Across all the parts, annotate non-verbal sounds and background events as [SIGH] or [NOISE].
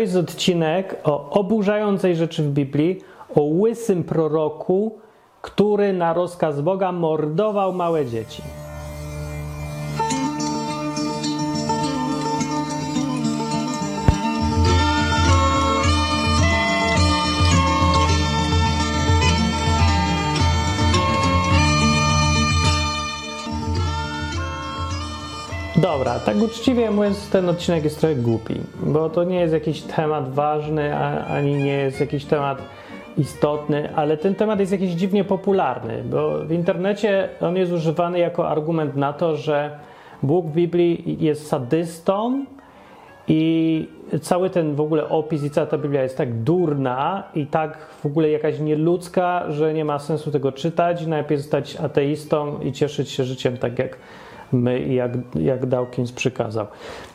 jest odcinek o oburzającej rzeczy w Biblii, o łysym proroku, który na rozkaz Boga mordował małe dzieci. Dobra, tak uczciwie mówiąc, ten odcinek jest trochę głupi, bo to nie jest jakiś temat ważny, ani nie jest jakiś temat istotny, ale ten temat jest jakiś dziwnie popularny, bo w internecie on jest używany jako argument na to, że Bóg w Biblii jest sadystą i cały ten w ogóle opis i cała ta Biblia jest tak durna i tak w ogóle jakaś nieludzka, że nie ma sensu tego czytać. Najpierw zostać ateistą i cieszyć się życiem tak jak my jak, jak Dawkins przykazał.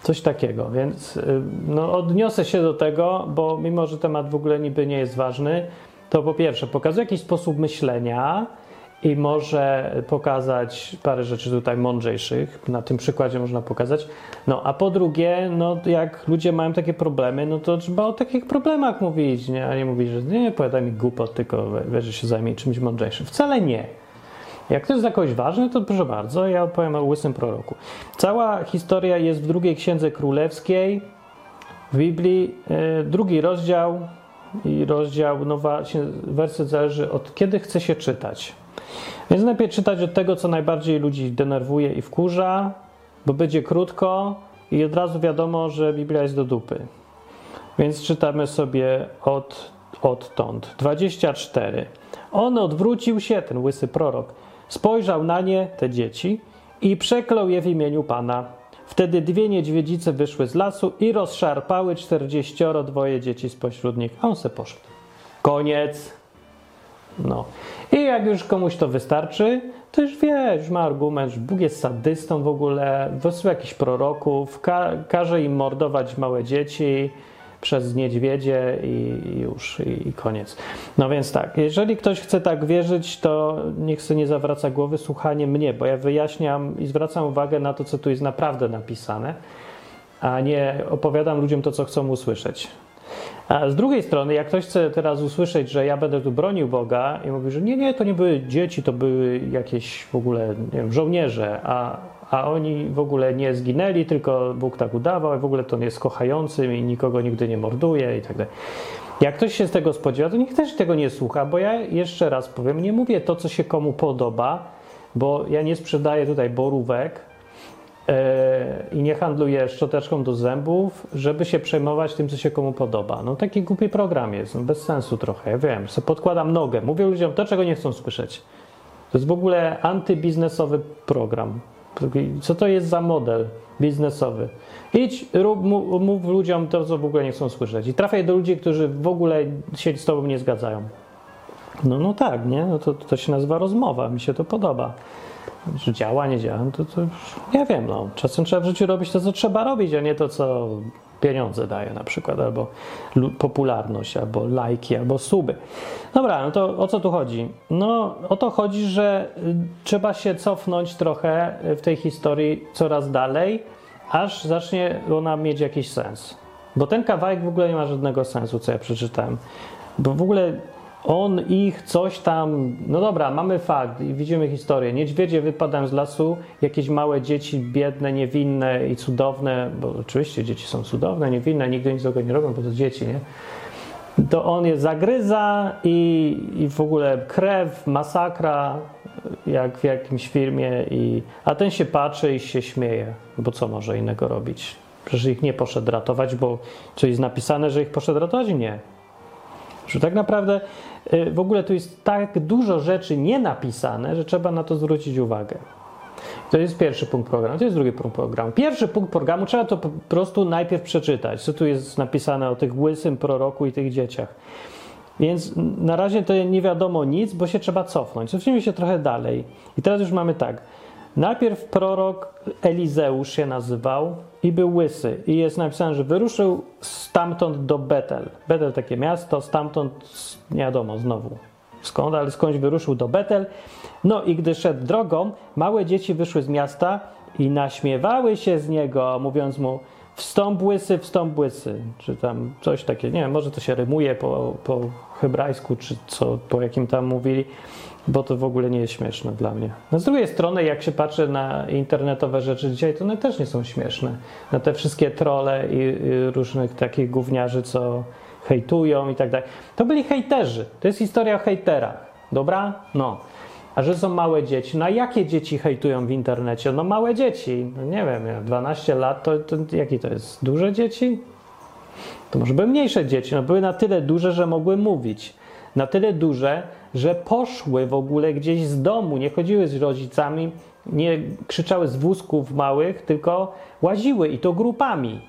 Coś takiego, więc y, no, odniosę się do tego, bo mimo, że temat w ogóle niby nie jest ważny, to po pierwsze pokazuje jakiś sposób myślenia i może pokazać parę rzeczy tutaj mądrzejszych. Na tym przykładzie można pokazać. No a po drugie, no jak ludzie mają takie problemy, no to trzeba o takich problemach mówić, nie? a nie mówić, że nie, powiadaj mi głupot, tylko weź, się zajmie czymś mądrzejszym. Wcale nie. Jak to jest jakoś ważne, to proszę bardzo, ja opowiem o łysym proroku. Cała historia jest w drugiej księdze królewskiej w Biblii, e, drugi rozdział i rozdział, nowa, werset zależy od kiedy chce się czytać. Więc najpierw czytać od tego, co najbardziej ludzi denerwuje i wkurza, bo będzie krótko i od razu wiadomo, że Biblia jest do dupy. Więc czytamy sobie od, odtąd. 24. On odwrócił się, ten łysy prorok, Spojrzał na nie, te dzieci, i przeklął je w imieniu Pana. Wtedy dwie niedźwiedzice wyszły z lasu i rozszarpały czterdzieścioro dwoje dzieci spośród nich, a on se poszedł. Koniec. No. I jak już komuś to wystarczy, to już wie, już ma argument, że Bóg jest sadystą w ogóle, wysyła jakichś proroków, ka każe im mordować małe dzieci, przez niedźwiedzie i już, i koniec. No więc tak, jeżeli ktoś chce tak wierzyć, to niech sobie nie zawraca głowy słuchanie mnie, bo ja wyjaśniam i zwracam uwagę na to, co tu jest naprawdę napisane, a nie opowiadam ludziom to, co chcą usłyszeć. A z drugiej strony, jak ktoś chce teraz usłyszeć, że ja będę tu bronił Boga i mówi, że nie, nie, to nie były dzieci, to były jakieś w ogóle wiem, żołnierze, a a oni w ogóle nie zginęli, tylko Bóg tak udawał, w ogóle to on jest kochającym i nikogo nigdy nie morduje i tak dalej. Jak ktoś się z tego spodziewa, to niech też tego nie słucha, bo ja jeszcze raz powiem, nie mówię to, co się komu podoba, bo ja nie sprzedaję tutaj borówek yy, i nie handluję szczoteczką do zębów, żeby się przejmować tym, co się komu podoba. No taki głupi program jest, no, bez sensu trochę, ja wiem, sobie podkładam nogę, mówię ludziom to, czego nie chcą słyszeć. To jest w ogóle antybiznesowy program. Co to jest za model biznesowy? Idź, rób, mów ludziom to, co w ogóle nie chcą słyszeć. I trafiaj do ludzi, którzy w ogóle się z tobą nie zgadzają. No, no tak, nie? No to, to się nazywa rozmowa, mi się to podoba. Czy działa, nie działa, no to, to nie wiem, no. Czasem trzeba w życiu robić to, co trzeba robić, a nie to, co pieniądze daje na przykład, albo popularność, albo lajki, albo suby. Dobra, no to o co tu chodzi? No o to chodzi, że y, trzeba się cofnąć trochę w tej historii coraz dalej, aż zacznie ona mieć jakiś sens. Bo ten kawałek w ogóle nie ma żadnego sensu, co ja przeczytałem. Bo w ogóle on ich coś tam. No dobra, mamy fakt i widzimy historię. Niedźwiedzie wypadają z lasu, jakieś małe dzieci, biedne, niewinne i cudowne, bo oczywiście dzieci są cudowne, niewinne, nigdy nic złego nie robią, bo to dzieci, nie? To on je zagryza i, i w ogóle krew, masakra, jak w jakimś firmie, i, a ten się patrzy i się śmieje, bo co może innego robić? Przecież ich nie poszedł ratować, bo coś jest napisane, że ich poszedł ratować? Nie. Że tak naprawdę w ogóle tu jest tak dużo rzeczy nie napisane, że trzeba na to zwrócić uwagę. To jest pierwszy punkt programu, to jest drugi punkt programu. Pierwszy punkt programu trzeba to po prostu najpierw przeczytać, co tu jest napisane o tych łysym proroku i tych dzieciach. Więc na razie to nie wiadomo nic, bo się trzeba cofnąć. Cofnijmy się trochę dalej. I teraz już mamy tak. Najpierw prorok Elizeusz się nazywał i był łysy. I jest napisane, że wyruszył stamtąd do Betel. Betel takie miasto, stamtąd nie wiadomo znowu skąd, ale skądś wyruszył do Betel. No i gdy szedł drogą, małe dzieci wyszły z miasta i naśmiewały się z niego, mówiąc mu: wstąp łysy, wstąp łysy, czy tam coś takiego. Nie wiem, może to się rymuje po, po hebrajsku, czy co, po jakim tam mówili, bo to w ogóle nie jest śmieszne dla mnie. No z drugiej strony, jak się patrzy na internetowe rzeczy dzisiaj, to one też nie są śmieszne. Na te wszystkie trole i, i różnych takich gówniarzy, co hejtują i tak dalej. To byli hejterzy. To jest historia o hejterach. Dobra? No. A że są małe dzieci, no a jakie dzieci hejtują w internecie? No małe dzieci, no nie wiem, 12 lat, to, to jaki to jest? Duże dzieci? To może były mniejsze dzieci, no były na tyle duże, że mogły mówić. Na tyle duże, że poszły w ogóle gdzieś z domu, nie chodziły z rodzicami, nie krzyczały z wózków małych, tylko łaziły i to grupami.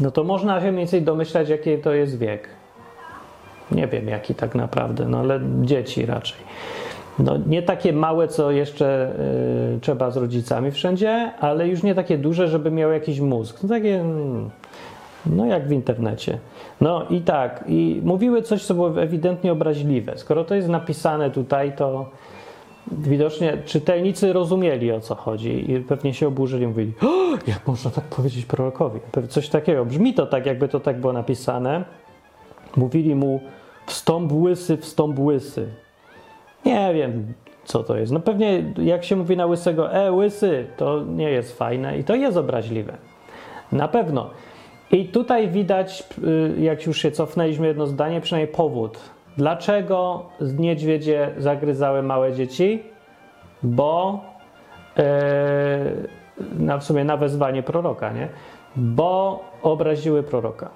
No to można się mniej więcej domyślać, jaki to jest wiek. Nie wiem, jaki tak naprawdę, no ale dzieci raczej. No, nie takie małe, co jeszcze y, trzeba z rodzicami wszędzie, ale już nie takie duże, żeby miały jakiś mózg. No, takie, mm, no jak w internecie. No i tak, i mówiły coś, co było ewidentnie obraźliwe. Skoro to jest napisane tutaj, to widocznie czytelnicy rozumieli o co chodzi i pewnie się oburzyli. Mówili, jak można tak powiedzieć prorokowi? Coś takiego. Brzmi to tak, jakby to tak było napisane. Mówili mu, wstąp łysy, wstąp łysy. Nie wiem, co to jest. No pewnie jak się mówi na łysego, e, łysy, to nie jest fajne i to jest obraźliwe. Na pewno. I tutaj widać, y, jak już się cofnęliśmy jedno zdanie, przynajmniej powód. Dlaczego niedźwiedzie zagryzały małe dzieci? Bo yy, na, w sumie na wezwanie proroka, nie? Bo obraziły proroka.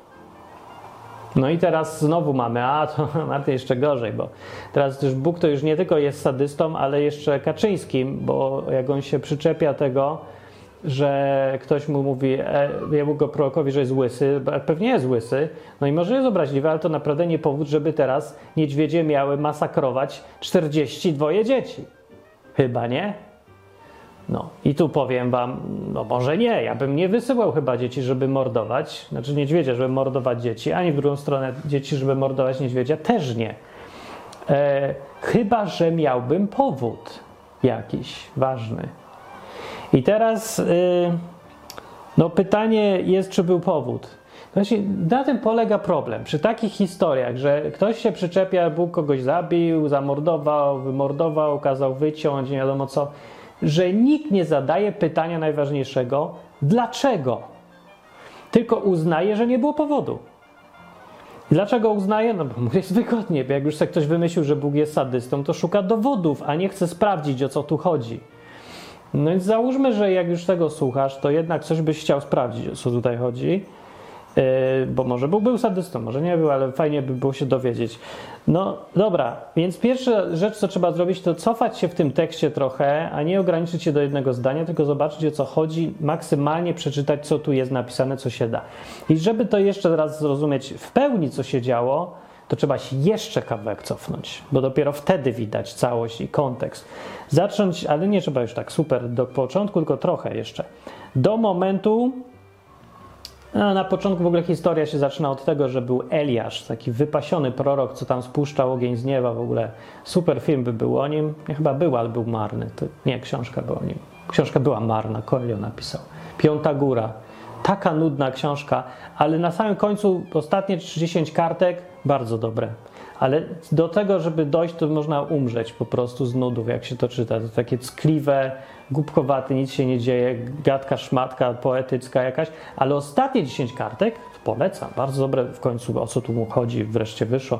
No i teraz znowu mamy, a to [LAUGHS] Marty jeszcze gorzej, bo teraz też Bóg to już nie tylko jest sadystą, ale jeszcze Kaczyńskim, bo jak on się przyczepia tego, że ktoś mu mówi, e, jemu go prorokowi, że jest łysy, pewnie jest łysy, no i może jest obraźliwy, ale to naprawdę nie powód, żeby teraz niedźwiedzie miały masakrować 42 dzieci. Chyba nie? No i tu powiem wam, no może nie, ja bym nie wysyłał chyba dzieci, żeby mordować, znaczy niedźwiedzia, żeby mordować dzieci, ani w drugą stronę dzieci, żeby mordować niedźwiedzia, też nie. E, chyba, że miałbym powód jakiś ważny. I teraz y, no pytanie jest, czy był powód. Właśnie na tym polega problem. Przy takich historiach, że ktoś się przyczepia, Bóg kogoś zabił, zamordował, wymordował, kazał wyciąć, nie wiadomo co, że nikt nie zadaje pytania najważniejszego, dlaczego? Tylko uznaje, że nie było powodu. Dlaczego uznaje? No bo jest wygodnie, bo jak już sobie ktoś wymyślił, że Bóg jest sadystą, to szuka dowodów, a nie chce sprawdzić, o co tu chodzi. No więc załóżmy, że jak już tego słuchasz, to jednak coś byś chciał sprawdzić, o co tutaj chodzi. Yy, bo może był, był sadystą, może nie był, ale fajnie by było się dowiedzieć. No dobra, więc pierwsza rzecz, co trzeba zrobić, to cofać się w tym tekście trochę, a nie ograniczyć się do jednego zdania, tylko zobaczyć o co chodzi, maksymalnie przeczytać, co tu jest napisane, co się da. I żeby to jeszcze raz zrozumieć w pełni, co się działo, to trzeba się jeszcze kawałek cofnąć, bo dopiero wtedy widać całość i kontekst. Zacząć, ale nie trzeba już tak super do początku, tylko trochę jeszcze. Do momentu, no, na początku w ogóle historia się zaczyna od tego, że był Eliasz, taki wypasiony prorok, co tam spuszczał ogień z nieba. W ogóle super film by był o nim. Nie, chyba był, ale był marny. To nie, książka była o nim. Książka była marna, Coelho napisał. Piąta góra. Taka nudna książka, ale na samym końcu ostatnie 30 kartek bardzo dobre. Ale do tego, żeby dojść, to można umrzeć po prostu z nudów, jak się to czyta. To takie ckliwe, głupkowate, nic się nie dzieje, gadka, szmatka, poetycka jakaś. Ale ostatnie 10 kartek polecam. Bardzo dobre w końcu, o co tu mu chodzi, wreszcie wyszło.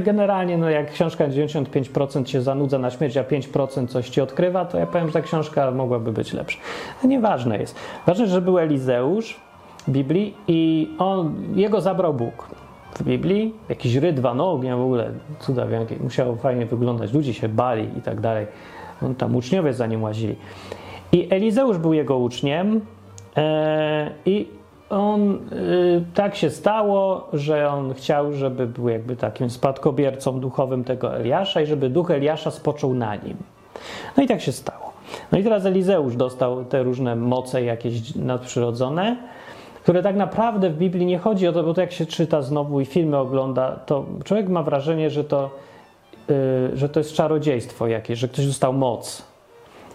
Generalnie, no jak książka 95% się zanudza na śmierć, a 5% coś ci odkrywa, to ja powiem, że ta książka mogłaby być lepsza. No nieważne jest. Ważne, że był Elizeusz w Biblii i on, jego zabrał Bóg w Biblii, jakiś rydwan ognia w ogóle, cuda wielkie, musiało fajnie wyglądać, ludzie się bali i tak dalej. On, tam uczniowie za nim łazili. I Elizeusz był jego uczniem e, i on e, tak się stało, że on chciał, żeby był jakby takim spadkobiercą duchowym tego Eliasza i żeby duch Eliasza spoczął na nim. No i tak się stało. No i teraz Elizeusz dostał te różne moce jakieś nadprzyrodzone, które tak naprawdę w Biblii nie chodzi o to, bo to jak się czyta znowu i filmy ogląda, to człowiek ma wrażenie, że to, yy, że to jest czarodziejstwo jakieś, że ktoś dostał moc.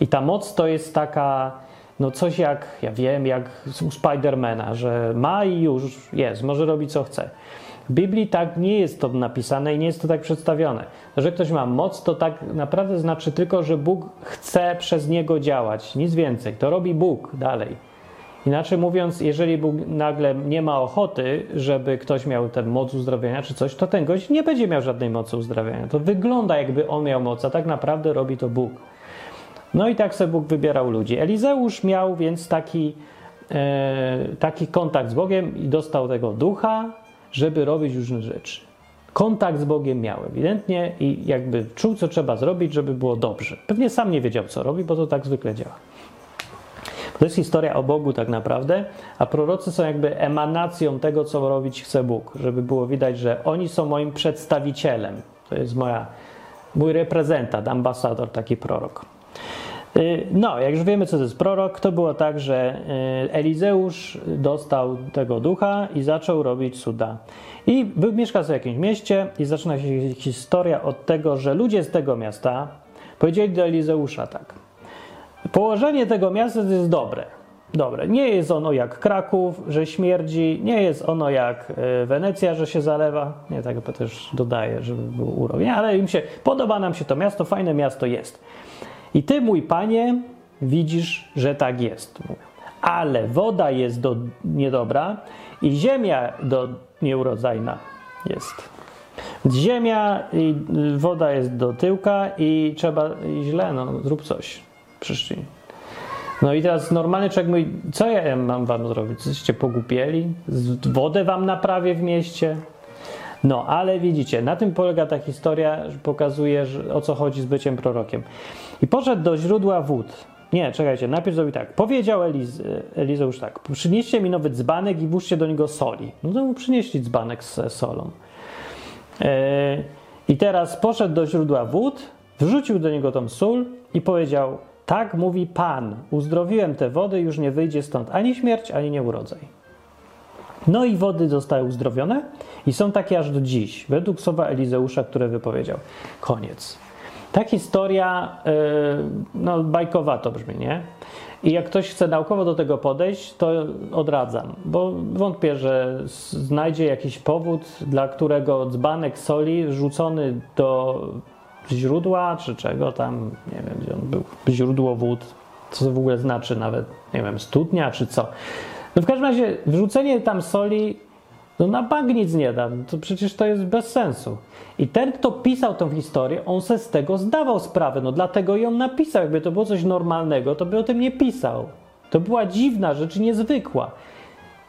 I ta moc to jest taka no coś jak, ja wiem, jak u Spidermana, że ma i już jest, może robi co chce. W Biblii tak nie jest to napisane i nie jest to tak przedstawione. Że ktoś ma moc, to tak naprawdę znaczy tylko, że Bóg chce przez niego działać, nic więcej. To robi Bóg dalej. Inaczej mówiąc, jeżeli Bóg nagle nie ma ochoty, żeby ktoś miał tę moc uzdrowienia czy coś, to ten gość nie będzie miał żadnej mocy uzdrawiania. To wygląda jakby on miał moc, a tak naprawdę robi to Bóg. No i tak sobie Bóg wybierał ludzi. Elizeusz miał więc taki, e, taki kontakt z Bogiem i dostał tego ducha, żeby robić różne rzeczy. Kontakt z Bogiem miał ewidentnie i jakby czuł, co trzeba zrobić, żeby było dobrze. Pewnie sam nie wiedział, co robi, bo to tak zwykle działa. To jest historia o Bogu tak naprawdę, a prorocy są jakby emanacją tego, co robić chce Bóg, żeby było widać, że oni są moim przedstawicielem. To jest moja, mój reprezentant, ambasador, taki prorok. Y, no, jak już wiemy, co to jest prorok, to było tak, że y, Elizeusz dostał tego ducha i zaczął robić cuda. I był, mieszkał w jakimś mieście i zaczyna się historia od tego, że ludzie z tego miasta powiedzieli do Elizeusza tak. Położenie tego miasta jest dobre. Dobre. Nie jest ono jak Kraków, że śmierdzi, nie jest ono jak y, Wenecja, że się zalewa. Nie, tak też dodaję, żeby był urok. Nie, ale im się, podoba nam się to miasto, fajne miasto jest. I ty, mój panie, widzisz, że tak jest. Ale woda jest do, niedobra i ziemia do nieurodzajna jest. Ziemia i woda jest do tyłka i trzeba i źle, no zrób coś. Przyszli. No i teraz normalny człowiek mówi, co ja mam wam zrobić? Jesteście pogłupieli? Wodę wam naprawię w mieście? No, ale widzicie, na tym polega ta historia, że pokazuje, że, o co chodzi z byciem prorokiem. I poszedł do źródła wód. Nie, czekajcie, najpierw zrobił tak. Powiedział Eliz, Elizeusz tak, przynieście mi nowy dzbanek i włóżcie do niego soli. No to mu przynieśli dzbanek z solą. E, I teraz poszedł do źródła wód, wrzucił do niego tą sól i powiedział, tak mówi Pan, uzdrowiłem te wody, już nie wyjdzie stąd ani śmierć, ani nieurodzaj. No i wody zostały uzdrowione i są takie aż do dziś, według słowa Elizeusza, które wypowiedział. Koniec. Ta historia, yy, no bajkowato brzmi, nie? I jak ktoś chce naukowo do tego podejść, to odradzam, bo wątpię, że znajdzie jakiś powód, dla którego dzbanek soli rzucony do źródła, czy czego tam, nie wiem, gdzie on był, źródło wód, co to w ogóle znaczy nawet, nie wiem, studnia, czy co. No w każdym razie wrzucenie tam soli no na bank nic nie da, to przecież to jest bez sensu. I ten, kto pisał tą historię, on se z tego zdawał sprawę, no dlatego ją napisał. Jakby to było coś normalnego, to by o tym nie pisał. To była dziwna rzecz, niezwykła.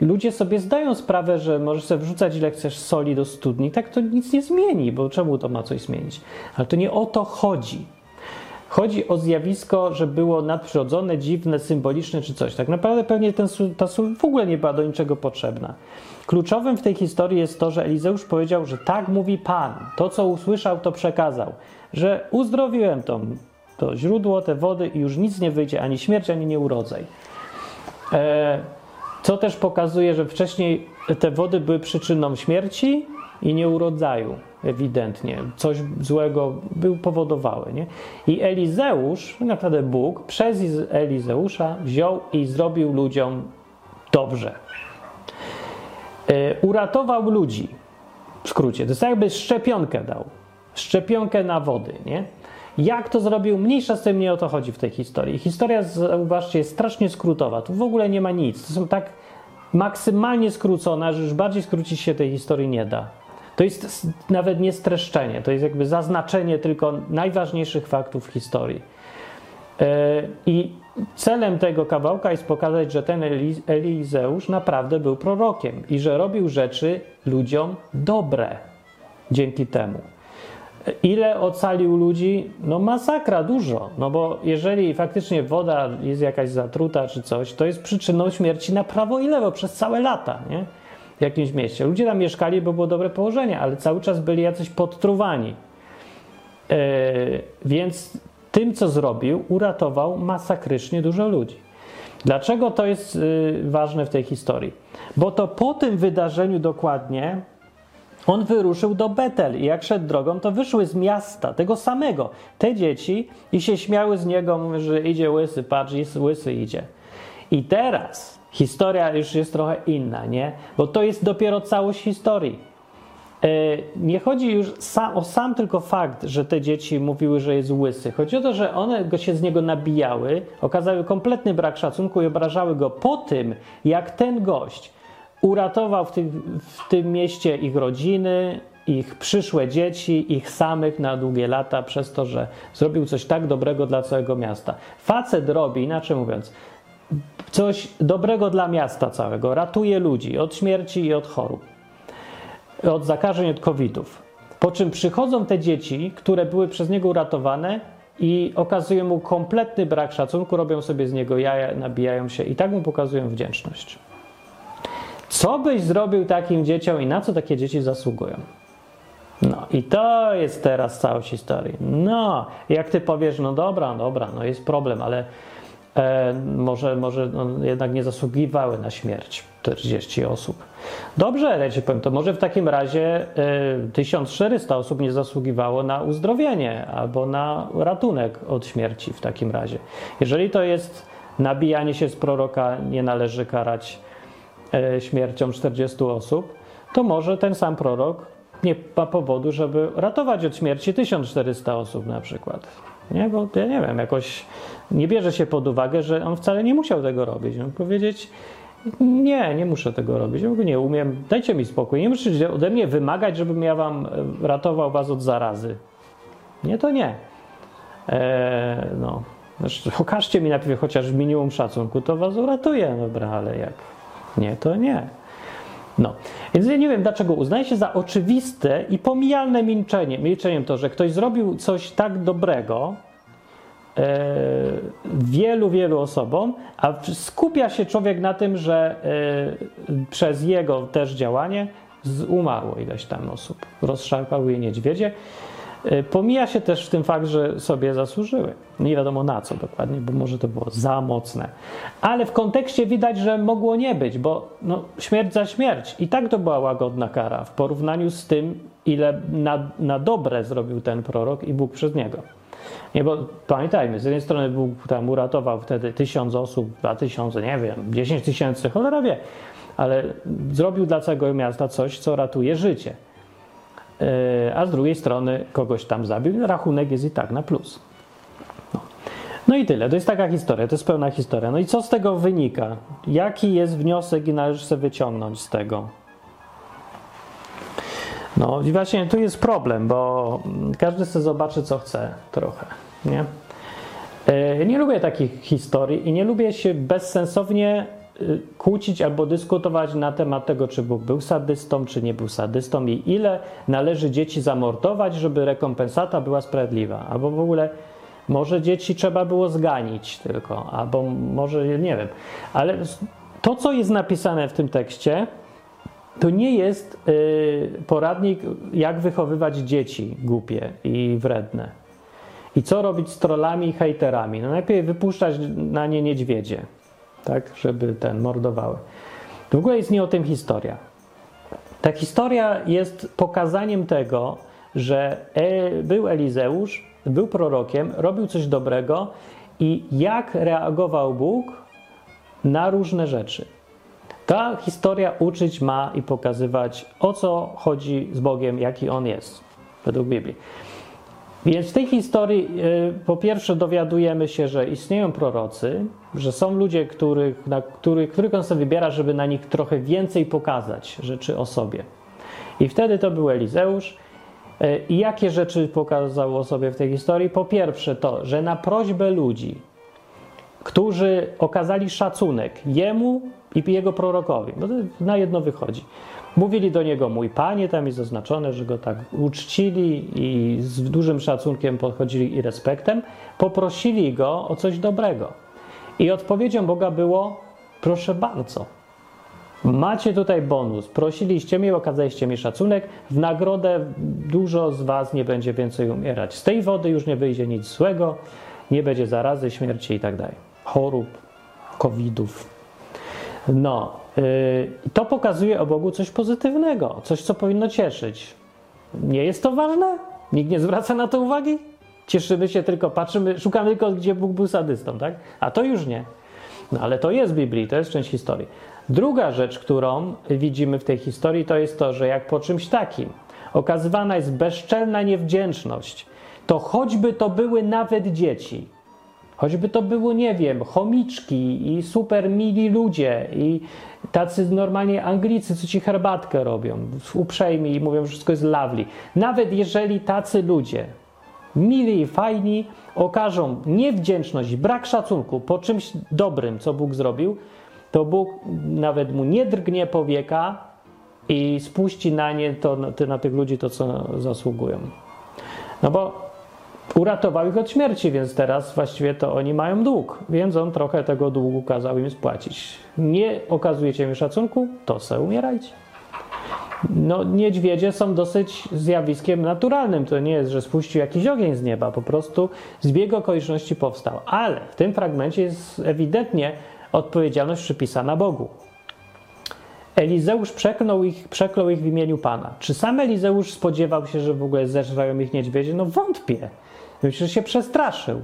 Ludzie sobie zdają sprawę, że możesz sobie wrzucać ile chcesz soli do studni, tak to nic nie zmieni, bo czemu to ma coś zmienić? Ale to nie o to chodzi. Chodzi o zjawisko, że było nadprzyrodzone, dziwne, symboliczne czy coś. Tak naprawdę pewnie ten, ta sól w ogóle nie była do niczego potrzebna. Kluczowym w tej historii jest to, że Elizeusz powiedział, że tak mówi Pan. To, co usłyszał, to przekazał. Że uzdrowiłem to, to źródło, te wody i już nic nie wyjdzie, ani śmierć, ani nieurodzaj. E, co też pokazuje, że wcześniej te wody były przyczyną śmierci i nieurodzaju, ewidentnie. Coś złego był powodowały. Nie? I Elizeusz, naprawdę Bóg, przez Elizeusza wziął i zrobił ludziom dobrze. E, uratował ludzi. W skrócie, to jest jakby szczepionkę dał. Szczepionkę na wody, nie? Jak to zrobił? Mniejsza z tym nie o to chodzi w tej historii. Historia, zauważcie, jest strasznie skrótowa. Tu w ogóle nie ma nic. To są tak maksymalnie skrócone, że już bardziej skrócić się tej historii nie da. To jest nawet nie streszczenie, to jest jakby zaznaczenie tylko najważniejszych faktów historii. E, I celem tego kawałka jest pokazać, że ten Elizeusz naprawdę był prorokiem i że robił rzeczy ludziom dobre dzięki temu. Ile ocalił ludzi? No masakra, dużo. No bo jeżeli faktycznie woda jest jakaś zatruta czy coś, to jest przyczyną śmierci na prawo i lewo przez całe lata, nie? W jakimś mieście. Ludzie tam mieszkali, bo było dobre położenie, ale cały czas byli jacyś podtruwani. Yy, więc tym, co zrobił, uratował masakrycznie dużo ludzi. Dlaczego to jest yy, ważne w tej historii? Bo to po tym wydarzeniu dokładnie on wyruszył do Betel i jak szedł drogą, to wyszły z miasta, tego samego, te dzieci i się śmiały z niego, że idzie łysy, patrz, łysy idzie. I teraz historia już jest trochę inna, nie? Bo to jest dopiero całość historii. E, nie chodzi już o sam tylko fakt, że te dzieci mówiły, że jest łysy. Chodzi o to, że one go się z niego nabijały, okazały kompletny brak szacunku i obrażały go po tym, jak ten gość uratował w, w tym mieście ich rodziny, ich przyszłe dzieci, ich samych na długie lata, przez to, że zrobił coś tak dobrego dla całego miasta. Facet robi, inaczej mówiąc, coś dobrego dla miasta całego, ratuje ludzi od śmierci i od chorób, od zakażeń, od covidów. Po czym przychodzą te dzieci, które były przez niego uratowane i okazują mu kompletny brak szacunku, robią sobie z niego jaja, nabijają się i tak mu pokazują wdzięczność. Co byś zrobił takim dzieciom i na co takie dzieci zasługują? No i to jest teraz całość historii. No, jak ty powiesz, no dobra, dobra, no jest problem, ale e, może, może no, jednak nie zasługiwały na śmierć 40 osób. Dobrze, ja ci powiem, to może w takim razie e, 1400 osób nie zasługiwało na uzdrowienie albo na ratunek od śmierci w takim razie. Jeżeli to jest nabijanie się z proroka, nie należy karać śmiercią 40 osób, to może ten sam prorok nie ma powodu, żeby ratować od śmierci 1400 osób na przykład. Nie, bo ja nie wiem, jakoś nie bierze się pod uwagę, że on wcale nie musiał tego robić. On powiedzieć, nie, nie muszę tego robić, ja nie umiem, dajcie mi spokój. Nie musicie ode mnie wymagać, żebym ja wam e, ratował was od zarazy. Nie, to nie. Eee, no. Zresztą okażcie mi najpierw chociaż minimum szacunku, to was uratuje, dobra, ale jak nie, to nie. No, więc ja nie wiem, dlaczego uznaje się za oczywiste i pomijalne milczenie, milczeniem to, że ktoś zrobił coś tak dobrego e, wielu, wielu osobom, a skupia się człowiek na tym, że e, przez jego też działanie umarło ileś tam osób, rozszarpały je niedźwiedzie. E, pomija się też w tym fakt, że sobie zasłużyły. Nie wiadomo na co dokładnie, bo może to było za mocne. Ale w kontekście widać, że mogło nie być, bo no, śmierć za śmierć. I tak to była łagodna kara w porównaniu z tym, ile na, na dobre zrobił ten prorok i Bóg przez niego. Nie, bo pamiętajmy, z jednej strony Bóg tam uratował wtedy tysiąc osób, dwa tysiące, nie wiem, dziesięć tysięcy, cholera wie, ale zrobił dla całego miasta coś, co ratuje życie. E, a z drugiej strony kogoś tam zabił, rachunek jest i tak na plus. No. no. i tyle. To jest taka historia, to jest pełna historia. No i co z tego wynika? Jaki jest wniosek i należy sobie wyciągnąć z tego? No i właśnie tu jest problem, bo każdy sobie zobaczy, co chce trochę, nie? E, nie lubię takich historii i nie lubię się bezsensownie kłócić albo dyskutować na temat tego, czy Bóg był sadystą, czy nie był sadystą i ile należy dzieci zamordować, żeby rekompensata była sprawiedliwa. Albo w ogóle może dzieci trzeba było zganić tylko, albo może nie wiem. Ale to, co jest napisane w tym tekście, to nie jest y, poradnik, jak wychowywać dzieci głupie i wredne. I co robić z trollami i hejterami? No najpierw wypuszczać na nie niedźwiedzie tak, żeby ten mordowały. W ogóle jest nie o tym historia. Ta historia jest pokazaniem tego, że e, był Elizeusz, był prorokiem, robił coś dobrego i jak reagował Bóg na różne rzeczy. Ta historia uczyć ma i pokazywać, o co chodzi z Bogiem, jaki on jest, według Biblii. Więc w tej historii y, po pierwsze dowiadujemy się, że istnieją prorocy, że są ludzie, których, na których, których on sobie wybiera, żeby na nich trochę więcej pokazać rzeczy o sobie. I wtedy to był Elizeusz. Y, I jakie rzeczy pokazał o sobie w tej historii? Po pierwsze to, że na prośbę ludzi, którzy okazali szacunek jemu i jego prorokowi, bo to na jedno wychodzi, Mówili do niego mój panie, tam jest zaznaczone, że go tak uczcili i z dużym szacunkiem podchodzili i respektem. Poprosili go o coś dobrego. I odpowiedzią Boga było: Proszę bardzo, macie tutaj bonus. Prosiliście mnie, okazaliście mi szacunek. W nagrodę dużo z Was nie będzie więcej umierać. Z tej wody już nie wyjdzie nic złego, nie będzie zarazy, śmierci i tak dalej. Chorób, covidów. No, Y, to pokazuje o Bogu coś pozytywnego, coś, co powinno cieszyć. Nie jest to ważne? Nikt nie zwraca na to uwagi? Cieszymy się tylko, patrzymy, szukamy tylko, gdzie Bóg był sadystą, tak? A to już nie. No ale to jest w Biblii, to jest część historii. Druga rzecz, którą widzimy w tej historii, to jest to, że jak po czymś takim okazywana jest bezczelna niewdzięczność, to choćby to były nawet dzieci, choćby to było, nie wiem, chomiczki i super mili ludzie i tacy normalnie Anglicy, co ci herbatkę robią, uprzejmi i mówią, że wszystko jest lovely. Nawet jeżeli tacy ludzie, mili i fajni, okażą niewdzięczność, brak szacunku po czymś dobrym, co Bóg zrobił, to Bóg nawet mu nie drgnie powieka i spuści na nie to, na tych ludzi to, co zasługują. No bo uratował ich od śmierci, więc teraz właściwie to oni mają dług, więc on trochę tego długu kazał im spłacić. Nie okazujecie mi szacunku, to se umierajcie. No, niedźwiedzie są dosyć zjawiskiem naturalnym. To nie jest, że spuścił jakiś ogień z nieba, po prostu zbieg okoliczności powstał. Ale w tym fragmencie jest ewidentnie odpowiedzialność przypisana Bogu. Elizeusz przeklął ich, przeklął ich w imieniu Pana. Czy sam Elizeusz spodziewał się, że w ogóle zeżrają ich niedźwiedzie? No wątpię. Myślę, że się przestraszył.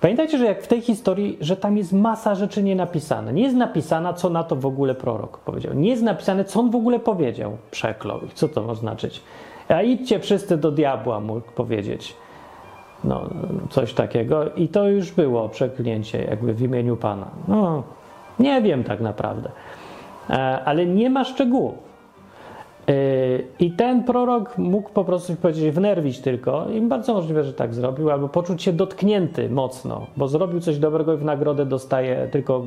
Pamiętajcie, że jak w tej historii, że tam jest masa rzeczy nie napisane. Nie jest napisana, co na to w ogóle prorok powiedział. Nie jest napisane, co on w ogóle powiedział. Przeklął. Co to ma znaczyć? A idźcie wszyscy do diabła, mógł powiedzieć. No, coś takiego. I to już było przeklęcie, jakby w imieniu Pana. No, nie wiem tak naprawdę. E, ale nie ma szczegółów. I ten prorok mógł po prostu powiedzieć, wnerwić tylko, i bardzo możliwe, że tak zrobił, albo poczuć się dotknięty mocno, bo zrobił coś dobrego i w nagrodę dostaje tylko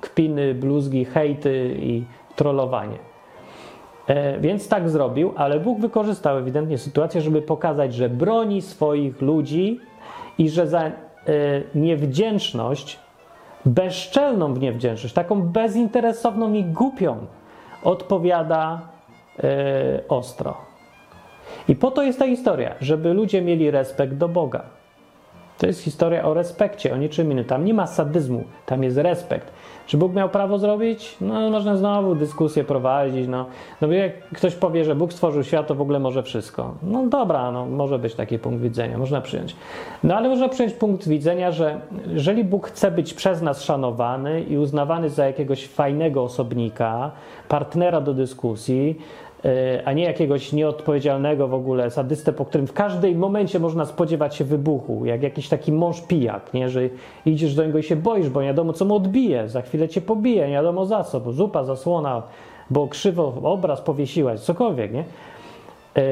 kpiny, bluzgi, hejty i trollowanie. E, więc tak zrobił, ale Bóg wykorzystał ewidentnie sytuację, żeby pokazać, że broni swoich ludzi i że za e, niewdzięczność, bezczelną niewdzięczność, taką bezinteresowną i głupią, odpowiada ostro. I po to jest ta historia, żeby ludzie mieli respekt do Boga. To jest historia o respekcie, o niczym innym. Tam nie ma sadyzmu, tam jest respekt. Czy Bóg miał prawo zrobić? No, można znowu dyskusję prowadzić. No, no jak ktoś powie, że Bóg stworzył świat, to w ogóle może wszystko. No dobra, no, może być taki punkt widzenia, można przyjąć. No ale można przyjąć punkt widzenia, że jeżeli Bóg chce być przez nas szanowany i uznawany za jakiegoś fajnego osobnika, partnera do dyskusji, E, a nie jakiegoś nieodpowiedzialnego w ogóle sadystę, po którym w każdym momencie można spodziewać się wybuchu, jak jakiś taki mąż pijak, nie? że idziesz do niego i się boisz, bo nie wiadomo co mu odbije, za chwilę cię pobije, nie wiadomo za co, bo zupa, zasłona, bo krzywo obraz powiesiłaś, cokolwiek, nie? E,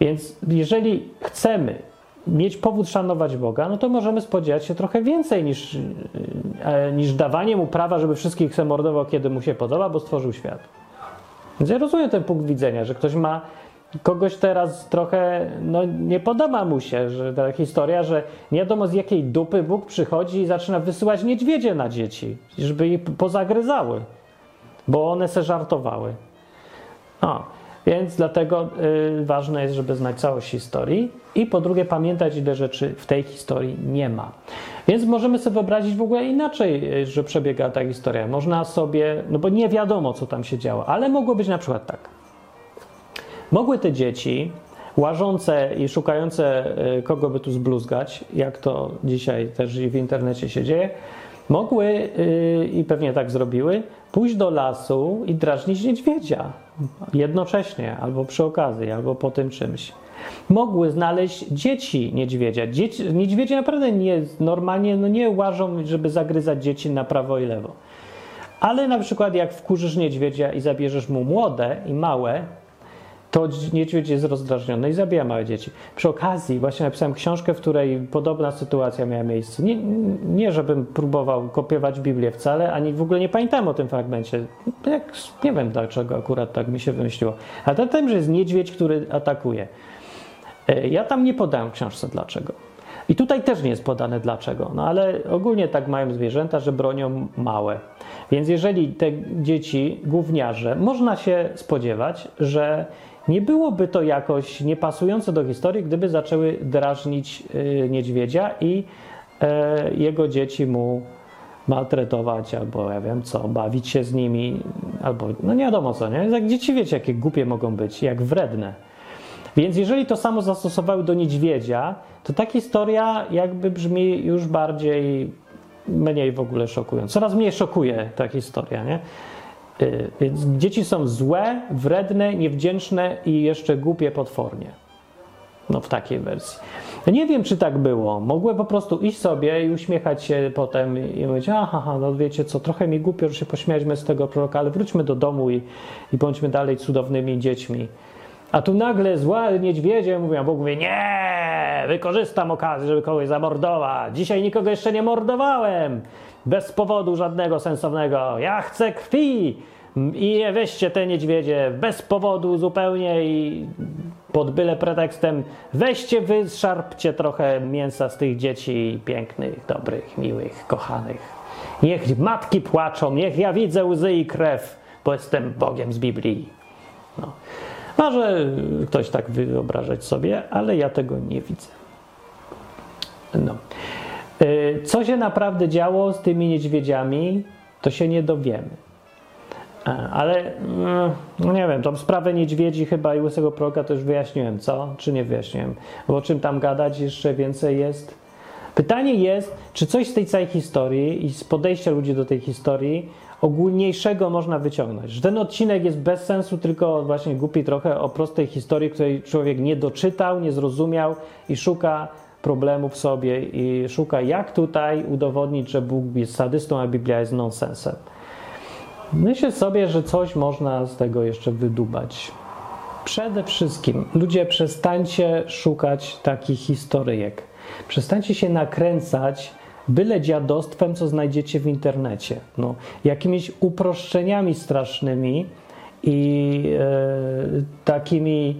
więc jeżeli chcemy mieć powód szanować Boga, no to możemy spodziewać się trochę więcej niż, e, niż dawanie mu prawa, żeby wszystkich zamordował, kiedy mu się podoba, bo stworzył świat. Więc ja rozumiem ten punkt widzenia, że ktoś ma kogoś teraz trochę, no nie podoba mu się, że ta historia, że nie wiadomo z jakiej dupy Bóg przychodzi i zaczyna wysyłać niedźwiedzie na dzieci, żeby je pozagryzały, bo one se żartowały. O, więc dlatego y, ważne jest, żeby znać całość historii i po drugie pamiętać, ile rzeczy w tej historii nie ma. Więc możemy sobie wyobrazić w ogóle inaczej, y, że przebiega ta historia. Można sobie, no bo nie wiadomo, co tam się działo, ale mogło być na przykład tak. Mogły te dzieci łażące i szukające, y, kogo by tu zbluzgać, jak to dzisiaj też w internecie się dzieje, mogły yy, i pewnie tak zrobiły, pójść do lasu i drażnić niedźwiedzia jednocześnie, albo przy okazji, albo po tym czymś. Mogły znaleźć dzieci niedźwiedzia. Dzieci, niedźwiedzie naprawdę nie, normalnie no nie łażą, żeby zagryzać dzieci na prawo i lewo. Ale na przykład jak wkurzysz niedźwiedzia i zabierzesz mu młode i małe, to niedźwiedź jest rozdrażniony i zabija małe dzieci. Przy okazji właśnie napisałem książkę, w której podobna sytuacja miała miejsce. Nie, nie żebym próbował kopiować Biblię wcale, ani w ogóle nie pamiętam o tym fragmencie. Jak, nie wiem dlaczego akurat tak mi się wymyśliło. A to tym, że jest niedźwiedź, który atakuje. E, ja tam nie podałem książce dlaczego. I tutaj też nie jest podane dlaczego, no ale ogólnie tak mają zwierzęta, że bronią małe. Więc jeżeli te dzieci, gówniarze, można się spodziewać, że nie byłoby to jakoś niepasujące do historii, gdyby zaczęły drażnić y, niedźwiedzia i e, jego dzieci mu maltretować, albo ja wiem co, bawić się z nimi, albo no nie wiadomo co, nie? Jak dzieci wiecie, jakie głupie mogą być, jak wredne. Więc jeżeli to samo zastosowały do niedźwiedzia, to ta historia jakby brzmi już bardziej mniej w ogóle szokują. Coraz mniej szokuje ta historia, nie? Y, więc dzieci są złe, wredne, niewdzięczne i jeszcze głupie potwornie. No w takiej wersji. Ja nie wiem, czy tak było. Mogły po prostu iść sobie i uśmiechać się potem i mówić, aha, no wiecie co, trochę mi głupio, że się pośmialiśmy z tego proroka, ale wróćmy do domu i, i bądźmy dalej cudownymi dziećmi. A tu nagle zła niedźwiedzie mówią, Bóg mówi, nie, wykorzystam okazję, żeby kogoś zamordować. Dzisiaj nikogo jeszcze nie mordowałem. Bez powodu żadnego sensownego. Ja chcę krwi. I weźcie te niedźwiedzie bez powodu zupełnie i pod byle pretekstem weźcie, wyszarpcie trochę mięsa z tych dzieci pięknych, dobrych, miłych, kochanych. Niech matki płaczą, niech ja widzę łzy i krew, bo jestem Bogiem z Biblii. No. Może ktoś tak wyobrażać sobie, ale ja tego nie widzę. No. Y, co się naprawdę działo z tymi niedźwiedziami, to się nie dowiemy. Ale no nie wiem, tą sprawę niedźwiedzi chyba i łysego proroka to już wyjaśniłem, co? Czy nie wyjaśniłem? Bo o czym tam gadać jeszcze więcej jest? Pytanie jest, czy coś z tej całej historii i z podejścia ludzi do tej historii ogólniejszego można wyciągnąć. Że ten odcinek jest bez sensu, tylko właśnie głupi trochę o prostej historii, której człowiek nie doczytał, nie zrozumiał i szuka problemu w sobie i szuka, jak tutaj udowodnić, że Bóg jest sadystą, a Biblia jest nonsensem. Myślę sobie, że coś można z tego jeszcze wydubać. Przede wszystkim, ludzie, przestańcie szukać takich historyjek. Przestańcie się nakręcać byle dziadostwem, co znajdziecie w internecie. No, jakimiś uproszczeniami strasznymi i e, takimi.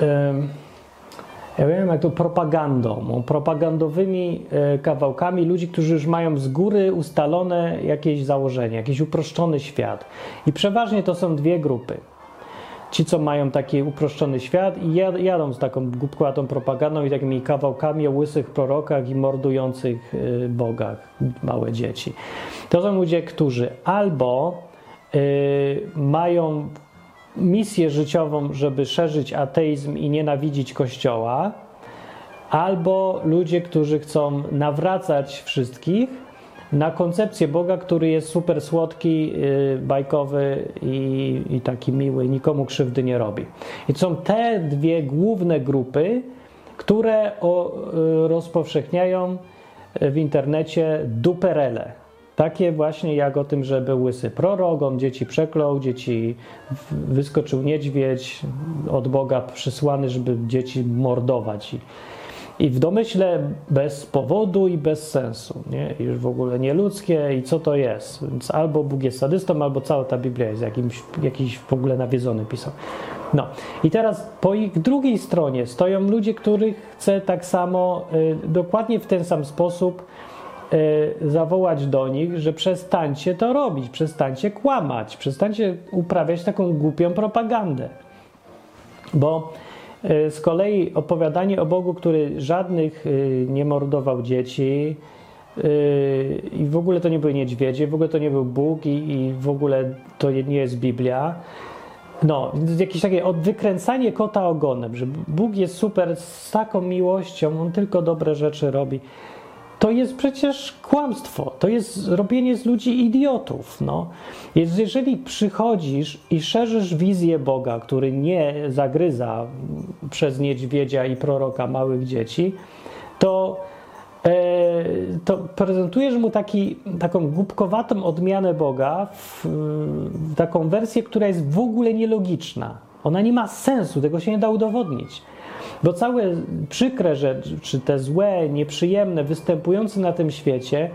E, ja wiem jak to propagandą, propagandowymi e, kawałkami ludzi, którzy już mają z góry ustalone jakieś założenie, jakiś uproszczony świat. I przeważnie to są dwie grupy. Ci, co mają taki uproszczony świat i jadą z taką głupkowatą propagandą i takimi kawałkami o łysych prorokach i mordujących e, bogach małe dzieci. To są ludzie, którzy albo y, mają misję życiową, żeby szerzyć ateizm i nienawidzić Kościoła, albo ludzie, którzy chcą nawracać wszystkich na koncepcję Boga, który jest super słodki, yy, bajkowy i, i taki miły, nikomu krzywdy nie robi. I są te dwie główne grupy, które o, yy, rozpowszechniają w internecie duperele takie właśnie jak o tym, że był łysy prorok, on dzieci przeklął, dzieci wyskoczył niedźwiedź od Boga przysłany, żeby dzieci mordować. I, w domyśle bez powodu i bez sensu. Nie? Już w ogóle nieludzkie i co to jest. Więc albo Bóg jest sadystą, albo cała ta Biblia jest jakimś, jakiś w ogóle nawiedzony pisał. No i teraz po ich drugiej stronie stoją ludzie, których chce tak samo, y, dokładnie w ten sam sposób zawołać do nich, że przestańcie to robić, przestańcie kłamać, przestańcie uprawiać taką głupią propagandę. Bo y, z kolei opowiadanie o Bogu, który żadnych y, nie mordował dzieci i w ogóle to nie były niedźwiedzie, w ogóle to nie był Bóg i, w ogóle to nie jest Biblia. No, jakieś takie wykręcanie kota ogonem, że Bóg jest super z taką miłością, on tylko dobre rzeczy robi to jest przecież kłamstwo, to jest robienie z ludzi idiotów. No. Jeżeli przychodzisz i szerzysz wizję Boga, który nie zagryza przez niedźwiedzia i proroka małych dzieci, to, e, to prezentujesz mu taki, taką głupkowatą odmianę Boga, w, w taką wersję, która jest w ogóle nielogiczna. Ona nie ma sensu, tego się nie da udowodnić. Bo całe przykre rzeczy, czy te złe, nieprzyjemne, występujące na tym świecie,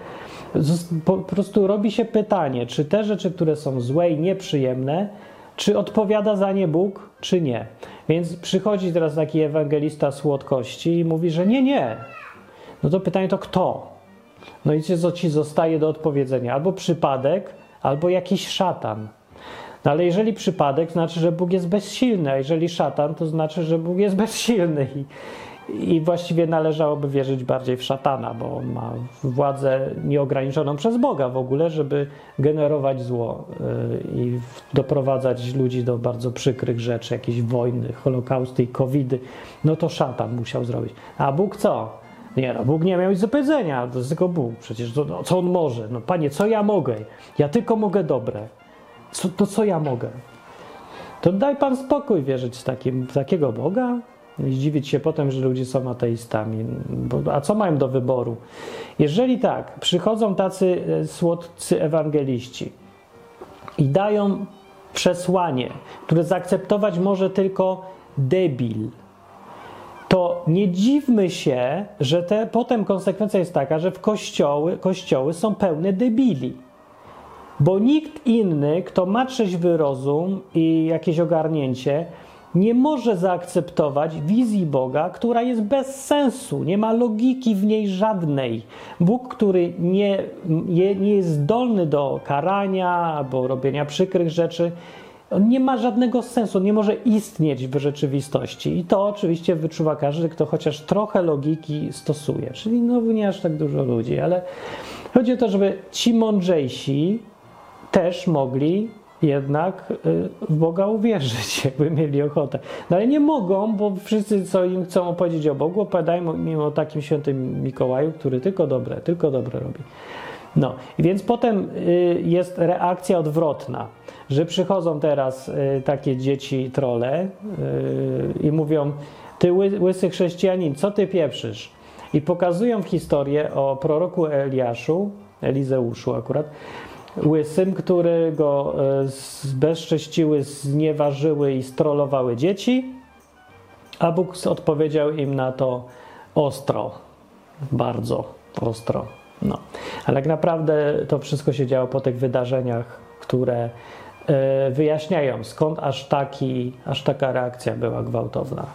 po prostu robi się pytanie, czy te rzeczy, które są złe i nieprzyjemne, czy odpowiada za nie Bóg, czy nie. Więc przychodzi teraz taki ewangelista słodkości i mówi, że nie, nie. No to pytanie to kto? No i co ci zostaje do odpowiedzenia? Albo przypadek, albo jakiś szatan. No ale jeżeli przypadek, znaczy, że Bóg jest bezsilny, a jeżeli szatan, to znaczy, że Bóg jest [LAUGHS] bezsilny. I, i właściwie należałoby wierzyć bardziej w szatana, bo on ma władzę nieograniczoną przez Boga w ogóle, żeby generować zło yy, i doprowadzać ludzi do bardzo przykrych rzeczy, jakieś wojny, holokausty i covidy. No to szatan musiał zrobić. A Bóg co? Nie no, Bóg nie miał nic do powiedzenia, to jest tylko Bóg. Przecież to, no, co On może? No Panie, co ja mogę? Ja tylko mogę dobre. Co, to co ja mogę? To daj Pan spokój wierzyć w, takim, w takiego Boga i zdziwić się potem, że ludzie są ateistami. Bo, a co mają do wyboru? Jeżeli tak, przychodzą tacy e, słodcy ewangeliści i dają przesłanie, które zaakceptować może tylko debil, to nie dziwmy się, że te, potem konsekwencja jest taka, że w kościoły, kościoły są pełne debili. Bo nikt inny, kto ma trzeźwy rozum i jakieś ogarnięcie, nie może zaakceptować wizji Boga, która jest bez sensu, nie ma logiki w niej żadnej. Bóg, który nie, nie, jest zdolny do karania albo robienia przykrych rzeczy, on nie ma żadnego sensu, on nie może istnieć w rzeczywistości. I to oczywiście wyczuwa każdy, kto chociaż trochę logiki stosuje. Czyli no nie aż tak dużo ludzi, ale chodzi o to, żeby ci mądrzejsi też mogli jednak y, w Boga uwierzyć, [LAUGHS] jakby mieli ochotę. No ale nie mogą, bo wszyscy, co im chcą opowiedzieć o Bogu, opowiadają mimo takim świętym Mikołaju, który tylko dobre, tylko dobre robi. No, więc potem y, jest reakcja odwrotna, że przychodzą teraz y, takie dzieci trole i mówią, ty łysy chrześcijanin, co ty pieprzysz? I pokazują historię o proroku Eliaszu, Elizeuszu akurat, łysym, który go e, zbezcześciły, znieważyły i strolowały dzieci, a Bóg odpowiedział im na to ostro, bardzo ostro. No. Ale tak naprawdę to wszystko się działo po tych wydarzeniach, które e, wyjaśniają, skąd aż, taki, aż taka reakcja była gwałtowna.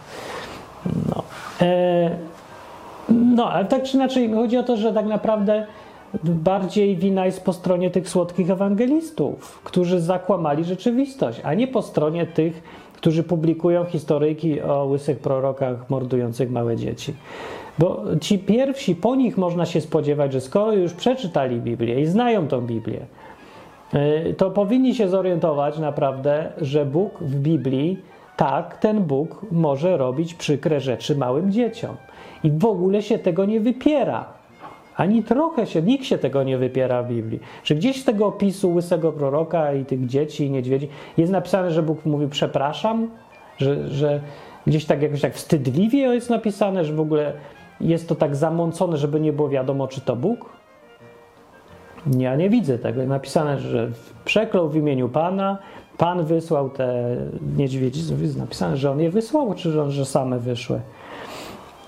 No. E, no, ale tak czy inaczej chodzi o to, że tak naprawdę bardziej wina jest po stronie tych słodkich ewangelistów, którzy zakłamali rzeczywistość, a nie po stronie tych, którzy publikują historyjki o łysych prorokach mordujących małe dzieci. Bo ci pierwsi, po nich można się spodziewać, że skoro już przeczytali Biblię i znają tą Biblię, y, to powinni się zorientować naprawdę, że Bóg w Biblii, tak, ten Bóg może robić przykre rzeczy małym dzieciom. I w ogóle się tego nie wypiera. Ani trochę się, nikt się tego nie wypiera w Biblii. Że gdzieś z tego opisu łysego proroka i tych dzieci i niedźwiedzi jest napisane, że Bóg mówi przepraszam, że, że gdzieś tak jakoś tak wstydliwie jest napisane, że w ogóle jest to tak zamącone, żeby nie było wiadomo, czy to Bóg. Ja nie widzę tego. Jest napisane, że przeklął w imieniu Pana, Pan wysłał te niedźwiedzi. Jest napisane, że On je wysłał, czy że, że same wyszły.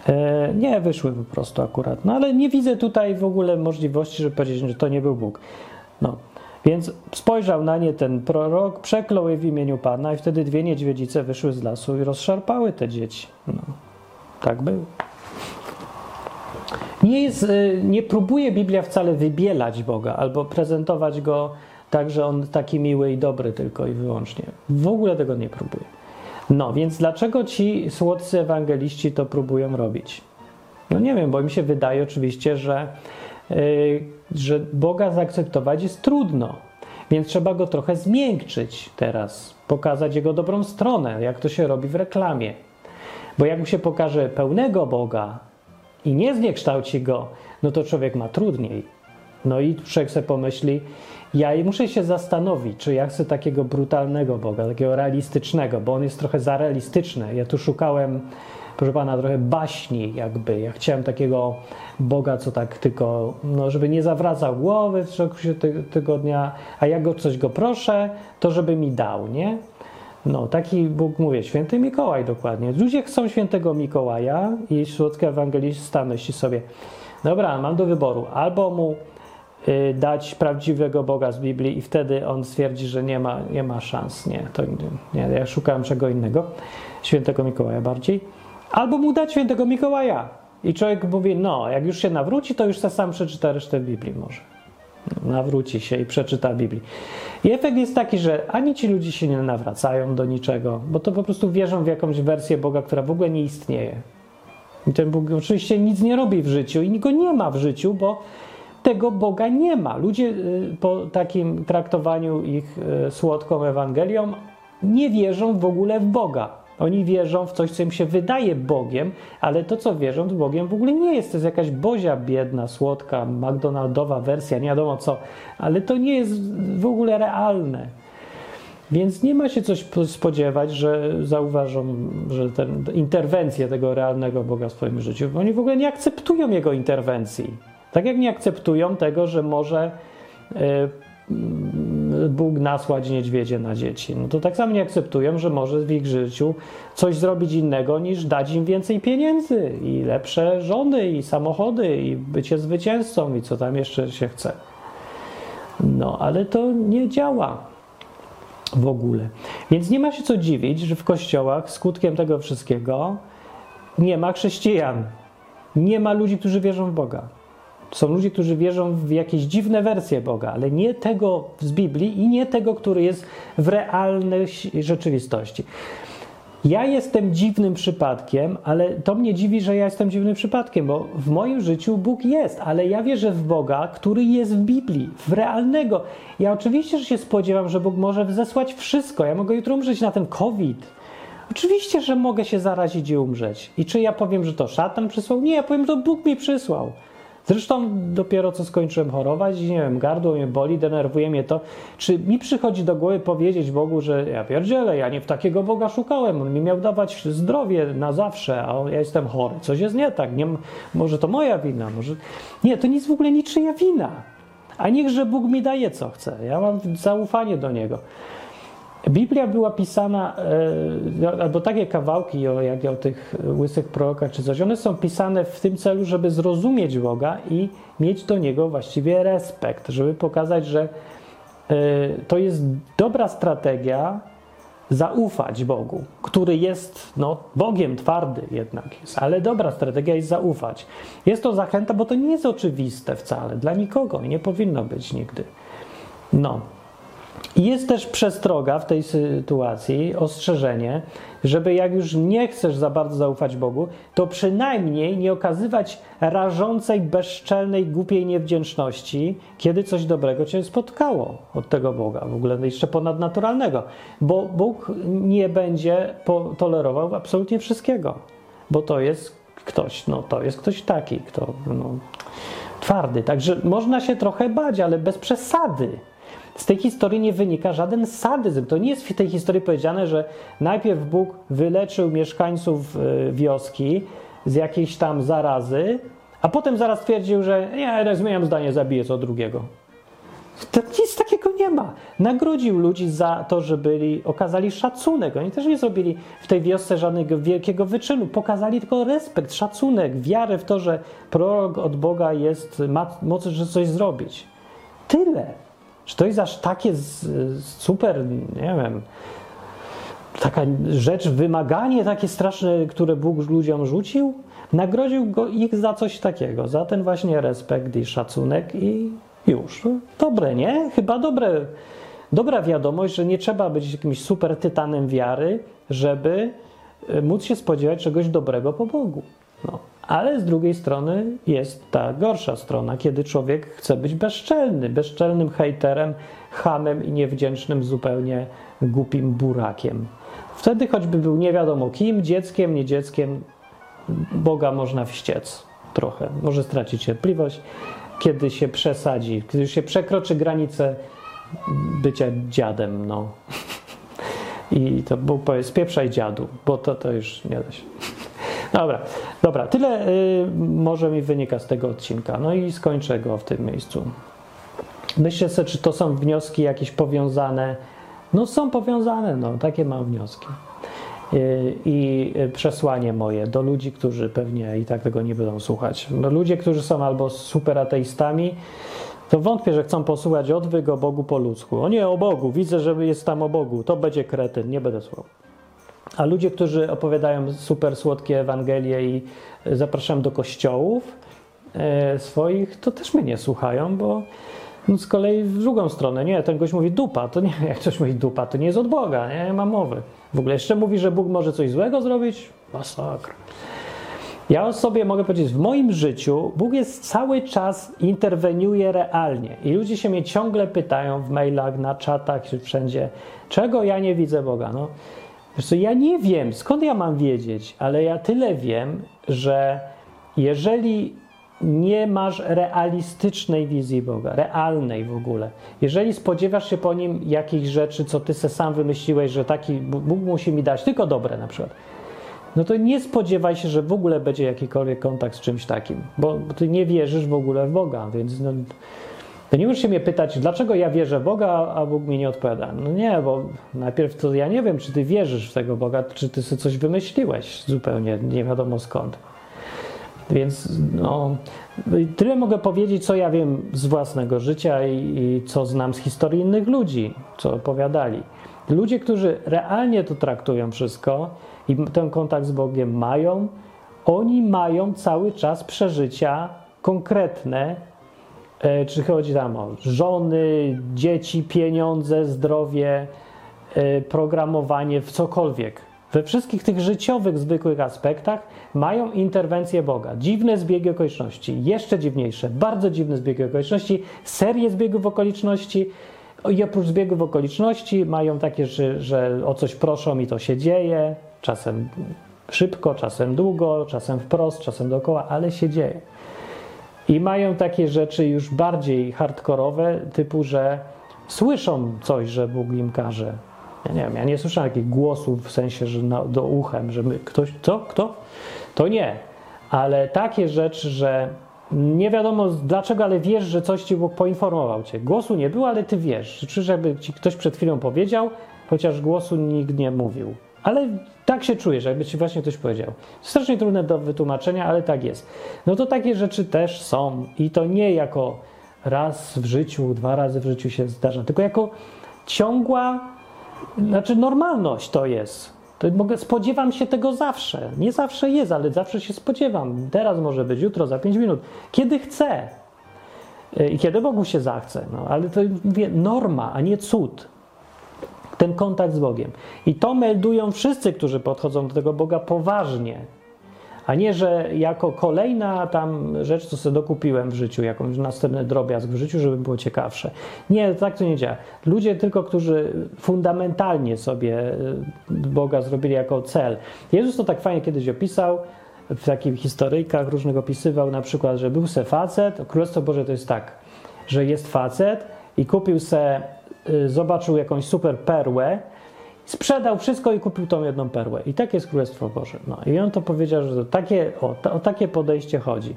E, nie, wyszły po prostu akurat. No ale nie widzę tutaj w ogóle możliwości, żeby powiedzieć, że to nie był Bóg. No. Więc spojrzał na nie ten prorok, przeklął je w imieniu Pana i wtedy dwie niedźwiedzice wyszły z lasu i rozszarpały te dzieci. No. Tak było. Nie, jest, e, nie próbuje Biblia wcale wybielać Boga albo prezentować Go tak, że On taki miły i dobry tylko i wyłącznie. W ogóle tego nie próbuje. No więc dlaczego ci słodcy ewangeliści to próbują robić? No nie wiem, bo mi się wydaje oczywiście, że, yy, że Boga zaakceptować jest trudno. Więc trzeba go trochę zmiękczyć teraz, pokazać jego dobrą stronę, jak to się robi w reklamie. Bo jak mu się pokaże pełnego Boga i nie zniekształci go, no to człowiek ma trudniej. No i człowiek sobie pomyśli, ja muszę się zastanowić, czy ja chcę takiego brutalnego Boga, takiego realistycznego, bo on jest trochę za realistyczny. Ja tu szukałem, proszę pana, trochę baśni, jakby. Ja chciałem takiego Boga, co tak tylko, no, żeby nie zawracał głowy w ciągu tygodnia, a jak go coś go proszę, to żeby mi dał, nie? No, taki Bóg, mówię, święty Mikołaj dokładnie. Ludzie chcą świętego Mikołaja i słodka ewangelista myśli sobie, dobra, mam do wyboru, albo mu dać prawdziwego Boga z Biblii i wtedy on stwierdzi, że nie ma, nie ma szans. Nie, to nie, ja szukałem czego innego, świętego Mikołaja bardziej. Albo mu dać świętego Mikołaja. I człowiek mówi, no, jak już się nawróci, to już sam przeczyta resztę Biblii może. Nawróci się i przeczyta Biblii. I efekt jest taki, że ani ci ludzie się nie nawracają do niczego, bo to po prostu wierzą w jakąś wersję Boga, która w ogóle nie istnieje. I ten Bóg oczywiście nic nie robi w życiu i go nie ma w życiu, bo tego Boga nie ma. Ludzie y, po takim traktowaniu ich y, słodką Ewangelią nie wierzą w ogóle w Boga. Oni wierzą w coś, co im się wydaje Bogiem, ale to, co wierzą w Bogiem, w ogóle nie jest. To jest jakaś bozia biedna, słodka, McDonaldowa wersja, nie wiadomo co, ale to nie jest w ogóle realne. Więc nie ma się coś spodziewać, że zauważą, że ten, interwencję tego realnego Boga w swoim życiu. Oni w ogóle nie akceptują jego interwencji. Tak jak nie akceptują tego, że może e, Bóg nasłać niedźwiedzie na dzieci. No to tak samo nie akceptują, że może w ich życiu coś zrobić innego niż dać im więcej pieniędzy i lepsze żony i samochody i bycie zwycięzcą i co tam jeszcze się chce. No, ale to nie działa w ogóle. Więc nie ma się co dziwić, że w kościołach skutkiem tego wszystkiego nie ma chrześcijan. Nie ma ludzi, którzy wierzą w Boga. Są ludzie, którzy wierzą w jakieś dziwne wersje Boga, ale nie tego z Biblii i nie tego, który jest w realnej rzeczywistości. Ja jestem dziwnym przypadkiem, ale to mnie dziwi, że ja jestem dziwnym przypadkiem, bo w moim życiu Bóg jest, ale ja wierzę w Boga, który jest w Biblii, w realnego. Ja oczywiście, że się spodziewam, że Bóg może zesłać wszystko. Ja mogę jutro umrzeć na ten COVID. Oczywiście, że mogę się zarazić i umrzeć. I czy ja powiem, że to szatan przysłał? Nie, ja powiem, że to Bóg mi przysłał. Zresztą dopiero co skończyłem chorować, nie wiem, gardło mnie boli, denerwuje mnie to. Czy mi przychodzi do głowy powiedzieć Bogu, że ja pierdzielę, ja nie w takiego Boga szukałem, On mi miał dawać zdrowie na zawsze, a ja jestem chory. Coś jest nie tak, nie, może to moja wina, może... Nie, to nic w ogóle niczyja wina. A niechże Bóg mi daje co chce. Ja mam zaufanie do Niego. Biblia była pisana, e, albo takie kawałki, jak o tych łysych prorokach czy coś, one są pisane w tym celu, żeby zrozumieć Boga i mieć do Niego właściwie respekt, żeby pokazać, że e, to jest dobra strategia zaufać Bogu, który jest no, Bogiem twardy jednak jest, ale dobra strategia jest zaufać. Jest to zachęta, bo to nie jest oczywiste wcale dla nikogo i nie powinno być nigdy. No. Jest też przestroga w tej sytuacji, ostrzeżenie, żeby jak już nie chcesz za bardzo zaufać Bogu, to przynajmniej nie okazywać rażącej, bezczelnej, głupiej niewdzięczności, kiedy coś dobrego cię spotkało od tego Boga, w ogóle jeszcze ponadnaturalnego, bo Bóg nie będzie tolerował absolutnie wszystkiego, bo to jest ktoś, no to jest ktoś taki, kto no, twardy. Także można się trochę bać, ale bez przesady. Z tej historii nie wynika żaden sadyzm. To nie jest w tej historii powiedziane, że najpierw Bóg wyleczył mieszkańców e, wioski z jakiejś tam zarazy, a potem zaraz twierdził, że nie, zmieniam zdanie, zabiję co drugiego. To nic takiego nie ma. Nagrodził ludzi za to, że byli, okazali szacunek. Oni też nie zrobili w tej wiosce żadnego wielkiego wyczynu. Pokazali tylko respekt, szacunek, wiarę w to, że prorok od Boga jest, ma moc, że coś zrobić. Tyle. Czy to jest aż takie super, nie wiem, taka rzecz, wymaganie takie straszne, które Bóg ludziom rzucił? Nagrodził go ich za coś takiego, za ten właśnie respekt i szacunek i już. Dobre, nie? Chyba dobre. Dobra wiadomość, że nie trzeba być jakimś super tytanem wiary, żeby e, móc się spodziewać czegoś dobrego po Bogu. No. Ale z drugiej strony jest ta gorsza strona, kiedy człowiek chce być bezczelny, bezczelnym hejterem, hamem i niewdzięcznym zupełnie głupim burakiem. Wtedy choćby był nie wiadomo kim, dzieckiem, nie dzieckiem, Boga można wściec trochę, może stracić cierpliwość, kiedy się przesadzi, kiedy się przekroczy granicę bycia dziadem, no. I to był powiedz, pieprzaj dziadu, bo to, to już nie da się. Dobra, dobra, tyle y, może mi wynika z tego odcinka. No i skończę go w tym miejscu. Myślę sobie, czy to są wnioski jakieś powiązane. No są powiązane, no takie mam wnioski. Y, I przesłanie moje do ludzi, którzy pewnie i tak tego nie będą słuchać. No, ludzie, którzy są albo super ateistami, to wątpię, że chcą posłuchać odwyk o Bogu po ludzku. O nie, o Bogu, widzę, że jest tam o Bogu, to będzie kretyn, nie będę słuchał. A ludzie, którzy opowiadają super słodkie Ewangelie i zapraszam do kościołów e, swoich, to też mnie nie słuchają, bo no z kolei w drugą stronę, nie, ten gość mówi dupa, to nie, [LAUGHS] jak ktoś mówi dupa, to nie jest od Boga, nie, nie ma mowy. W ogóle jeszcze mówi, że Bóg może coś złego zrobić? Masakra. Ja o sobie mogę powiedzieć, w moim życiu Bóg jest cały czas, interweniuje realnie. I ludzie się mnie ciągle pytają w mailach, na czatach, wszędzie, czego ja nie widzę Boga. No, Wiesz ja nie wiem, skąd ja mam wiedzieć, ale ja tyle wiem, że jeżeli nie masz realistycznej wizji Boga, realnej w ogóle, jeżeli spodziewasz się po nim jakichś rzeczy, co ty se sam wymyśliłeś, że taki Bóg musi mi dać, tylko dobre na przykład, no to nie spodziewaj się, że w ogóle będzie jakikolwiek kontakt z czymś takim, bo ty nie wierzysz w ogóle w Boga, więc no, to nie musisz się mnie pytać, dlaczego ja wierzę w Boga, a Bóg mi nie odpowiada. No nie, bo najpierw to ja nie wiem, czy ty wierzysz w tego Boga, czy ty sobie coś wymyśliłeś zupełnie, nie wiadomo skąd. Więc no, tyle mogę powiedzieć, co ja wiem z własnego życia i, i co znam z historii innych ludzi, co opowiadali. Ludzie, którzy realnie to traktują wszystko i ten kontakt z Bogiem mają, oni mają cały czas przeżycia konkretne, czy chodzi tam o żony, dzieci, pieniądze, zdrowie, e, programowanie, w cokolwiek we wszystkich tych życiowych, zwykłych aspektach mają interwencję Boga. Dziwne zbiegi okoliczności, jeszcze dziwniejsze, bardzo dziwne zbiegi okoliczności, serie zbiegów okoliczności. I oprócz zbiegów okoliczności mają takie, że, że o coś proszą i to się dzieje, czasem szybko, czasem długo, czasem wprost, czasem dookoła, ale się dzieje. I mają takie rzeczy już bardziej hardkorowe, typu, że słyszą coś, że Bóg im każe, ja nie wiem, ja nie słyszałem takich głosów w sensie, że na, do uchem, że my, ktoś, co, kto? To nie. Ale takie rzeczy, że nie wiadomo dlaczego, ale wiesz, że coś ci Bóg poinformował cię. Głosu nie było, ale ty wiesz. Czy jakby ci ktoś przed chwilą powiedział, chociaż głosu nikt nie mówił. Ale tak się czujesz, jakby ci właśnie ktoś powiedział. Strasznie trudne do wytłumaczenia, ale tak jest. No to takie rzeczy też są i to nie jako raz w życiu, dwa razy w życiu się zdarza, tylko jako ciągła znaczy, normalność to jest. To mogę, spodziewam się tego zawsze. Nie zawsze jest, ale zawsze się spodziewam. Teraz może być, jutro, za 5 minut. Kiedy chcę. E, I kiedy Bogu się zachce. No, ale to mówię, norma, a nie cud. Ten kontakt z Bogiem. I to meldują wszyscy, którzy podchodzą do tego Boga poważnie a nie, że jako kolejna tam rzecz, co sobie dokupiłem w życiu, jakąś następny drobiazg w życiu, żeby było ciekawsze. Nie, tak to nie działa. Ludzie tylko, którzy fundamentalnie sobie y, Boga zrobili jako cel. Jezus to tak fajnie kiedyś opisał, w takich historyjkach różnych opisywał na przykład, że był se facet, Królestwo Boże to jest tak, że jest facet i kupił se, zobaczył jakąś super perłę, sprzedał wszystko i kupił tą jedną perłę. I tak jest Królestwo Boże. No i on to powiedział, że to takie, o, to, o takie podejście chodzi.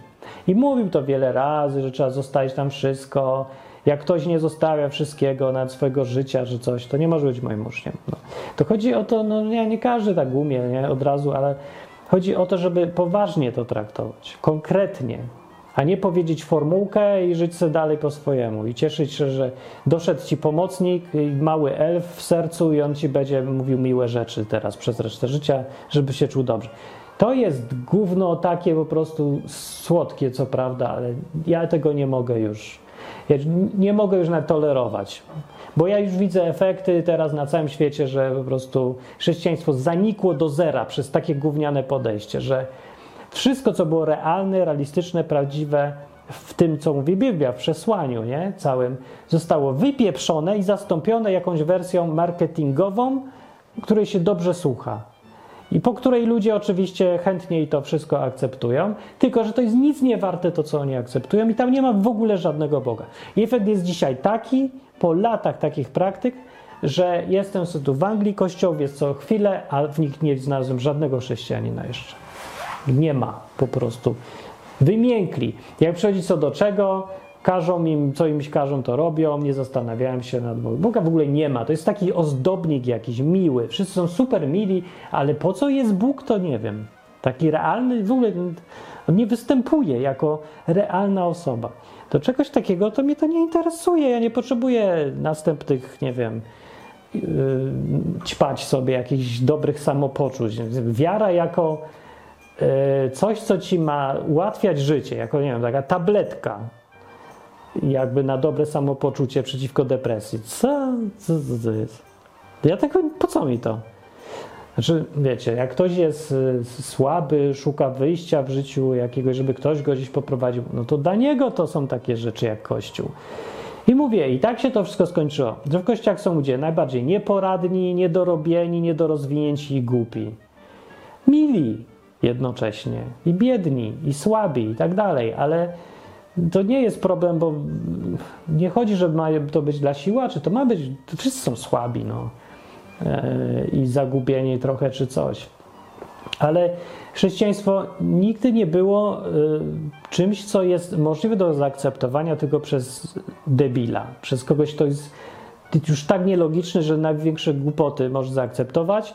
I mówił to wiele razy, że trzeba zostawić tam wszystko. Jak ktoś nie zostawia wszystkiego nad swojego życia, że coś, to nie może być moim uczniem. No. To chodzi o to, no nie, nie każdy tak umie nie, od razu, ale chodzi o to, żeby poważnie to traktować, konkretnie, a nie powiedzieć formułkę i żyć sobie dalej po swojemu i cieszyć się, że doszedł ci pomocnik, mały elf w sercu i on ci będzie mówił miłe rzeczy teraz przez resztę życia, żeby się czuł dobrze. To jest gówno takie po prostu słodkie, co prawda, ale ja tego nie mogę już. Ja nie mogę już nawet tolerować. Bo ja już widzę efekty teraz na całym świecie, że po prostu chrześcijaństwo zanikło do zera przez takie gówniane podejście, że wszystko, co było realne, realistyczne, prawdziwe w tym, co mówi Biblia, w przesłaniu nie? całym, zostało wypieprzone i zastąpione jakąś wersją marketingową, której się dobrze słucha. I po której ludzie oczywiście chętniej to wszystko akceptują, tylko że to jest nic nie warte to, co oni akceptują, i tam nie ma w ogóle żadnego Boga. I efekt jest dzisiaj taki, po latach takich praktyk, że jestem tu w Anglii, kościoł jest co chwilę, a w nich nie znalazłem żadnego chrześcijanina jeszcze. Nie ma po prostu. Wymiękli. Jak przychodzi co do czego, każą im, co im każą, to robią, nie zastanawiałem się nad Bogiem. Boga w ogóle nie ma. To jest taki ozdobnik jakiś, miły. Wszyscy są super mili, ale po co jest Bóg, to nie wiem. Taki realny, w ogóle on nie występuje jako realna osoba. To czegoś takiego to mnie to nie interesuje. Ja nie potrzebuję następnych, nie wiem, yy, ćpać sobie jakichś dobrych samopoczuć. Wiara jako coś, co ci ma ułatwiać życie, jako nie wiem, taka tabletka, jakby na dobre samopoczucie przeciwko depresji. Co, co, co to jest? Ja tego, po co mi to? Znaczy, wiecie, jak ktoś jest e, słaby, szuka wyjścia w życiu jakiegoś, żeby ktoś go gdzieś poprowadził, no to dla niego to są takie rzeczy jak Kościół. I mówię, i tak się to wszystko skończyło, że w kościach są ludzie najbardziej nieporadni, niedorobieni, niedorozwinięci i głupi. Mili jednocześnie, i biedni, i słabi, i tak dalej, ale to nie jest problem, bo nie chodzi, że ma to być dla siłaczy, to ma być, to wszyscy są słabi, no. E, I zagubieni trochę, czy coś. Ale chrześcijaństwo nigdy nie było y, czymś, co jest możliwe do zaakceptowania tylko przez debila, przez kogoś, kto jest już tak nielogiczny, że największe głupoty może zaakceptować,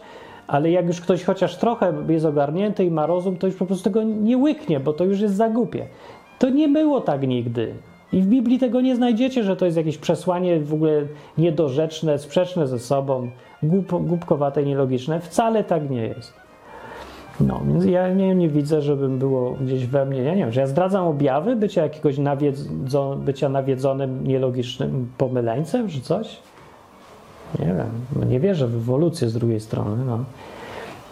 ale jak już ktoś chociaż trochę jest ogarnięty i ma rozum, to już po prostu tego nie łyknie, bo to już jest za głupie. To nie było tak nigdy. I w Biblii tego nie znajdziecie, że to jest jakieś przesłanie w ogóle niedorzeczne, sprzeczne ze sobą, głup, głupkowate, nielogiczne. Wcale tak nie jest. No, więc ja nie, nie widzę, żebym było gdzieś we mnie, ja nie wiem, że ja zdradzam objawy bycia jakiegoś nawiedzo, bycia nawiedzonym, nielogicznym pomyleńcem, czy coś? Nie wiem, no nie wierzę w ewolucję z drugiej strony, no.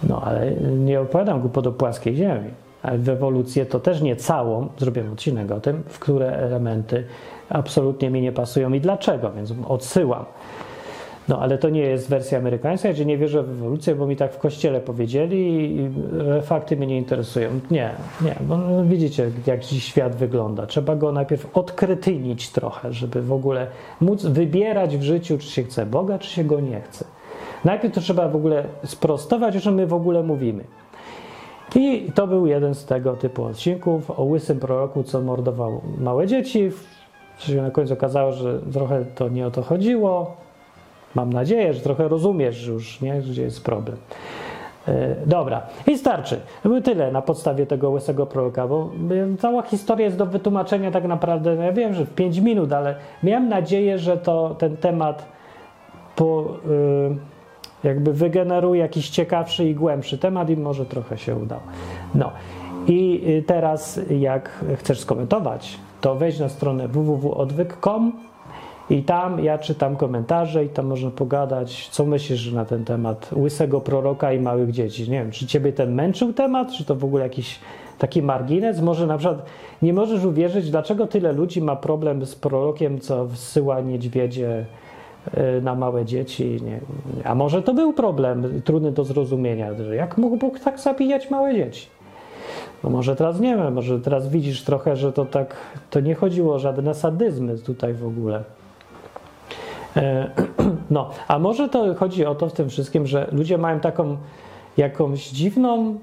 No, ale nie opowiadam go pod płaskiej ziemi. Ale w ewolucję to też nie całą, zrobiłem odcinek o tym, w które elementy absolutnie mi nie pasują i dlaczego, więc odsyłam. No ale to nie jest wersja amerykańska, gdzie nie wierzę w ewolucję, bo mi tak w kościele powiedzieli i fakty mnie nie interesują. Nie, nie, bo no, widzicie, jak dziś świat wygląda. Trzeba go najpierw odkretynić trochę, żeby w ogóle móc wybierać w życiu, czy się chce Boga, czy się go nie chce. Najpierw to trzeba w ogóle sprostować, o czym my w ogóle mówimy. I to był jeden z tego typu odcinków o łysym proroku, co mordował małe dzieci. Się na końcu okazało, że trochę to nie o to chodziło Mam nadzieję, że trochę rozumiesz już, nie? gdzie jest problem. E, dobra, i starczy. To było tyle na podstawie tego łysego proroka, bo cała historia jest do wytłumaczenia tak naprawdę, no ja wiem, że w 5 minut, ale miałem nadzieję, że to ten temat po, e, jakby wygeneruje jakiś ciekawszy i głębszy temat i może trochę się udało. No i y, teraz jak chcesz skomentować, to wejdź na stronę www.odwyk.com i tam ja czytam komentarze i tam można pogadać, co myślisz na ten temat łysego proroka i małych dzieci. Nie wiem, czy ciebie ten męczył temat, czy to w ogóle jakiś taki margines? Może na przykład nie możesz uwierzyć, dlaczego tyle ludzi ma problem z prorokiem, co wsyła niedźwiedzie y, na małe dzieci. Nie, a może to był problem trudny do zrozumienia, że jak mógł Bóg tak zabijać małe dzieci? No może teraz nie wiem, może teraz widzisz trochę, że to tak, to nie chodziło o żadne sadyzmy tutaj w ogóle. E, [CLEARS THROAT] no, a może to chodzi o to w tym wszystkim, że ludzie mają taką jakąś dziwną,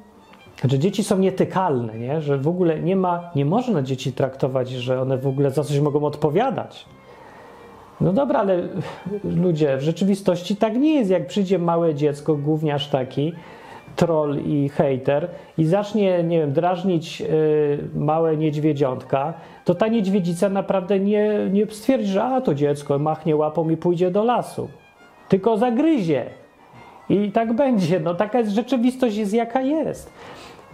że dzieci są nietykalne, nie? że w ogóle nie ma, nie można dzieci traktować, że one w ogóle za coś mogą odpowiadać. No dobra, ale ludzie, w rzeczywistości tak nie jest. Jak przyjdzie małe dziecko, gówniarz taki, troll i hater i zacznie, nie wiem, drażnić y, małe niedźwiedziątka, to ta niedźwiedzica naprawdę nie, nie stwierdzi, że a to dziecko machnie łapą i pójdzie do lasu, tylko zagryzie. I tak będzie. No taka jest rzeczywistość jest jaka jest.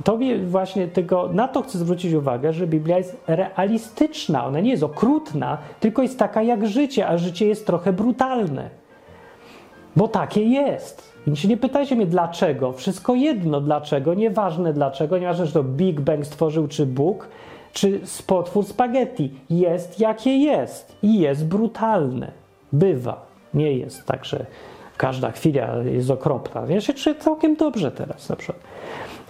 To właśnie tylko na to chcę zwrócić uwagę, że Biblia jest realistyczna. Ona nie jest okrutna, tylko jest taka jak życie, a życie jest trochę brutalne. Bo takie jest. Więc nie pytajcie mnie dlaczego. Wszystko jedno dlaczego, nieważne dlaczego, nieważne, że to Big Bang stworzył, czy Bóg, czy potwór spaghetti. Jest jakie jest i jest brutalne. Bywa. Nie jest tak, że każda chwila jest okropna. Ja się całkiem dobrze teraz na przykład.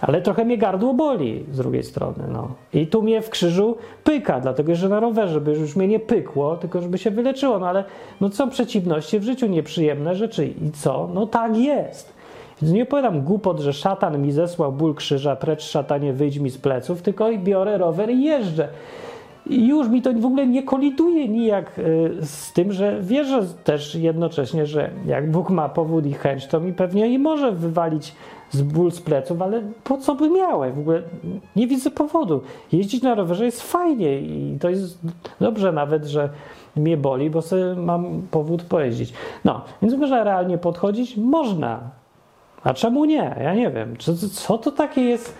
Ale trochę mnie gardło boli z drugiej strony. No. I tu mnie w krzyżu pyka, dlatego że na rowerze, żeby już mnie nie pykło, tylko żeby się wyleczyło. No ale no są przeciwności w życiu, nieprzyjemne rzeczy. I co? No tak jest. Więc nie opowiadam głupot, że szatan mi zesłał ból krzyża, precz szatanie, wyjdź mi z pleców, tylko biorę rower i jeżdżę. I już mi to w ogóle nie koliduje nijak y, z tym, że wierzę też jednocześnie, że jak Bóg ma powód i chęć, to mi pewnie i może wywalić z ból z pleców, ale po co by miałem? W ogóle nie widzę powodu. Jeździć na rowerze jest fajnie i to jest dobrze nawet, że mnie boli, bo sobie mam powód pojeździć. No, więc można realnie podchodzić? Można. A czemu nie? Ja nie wiem. Co, co to takie jest?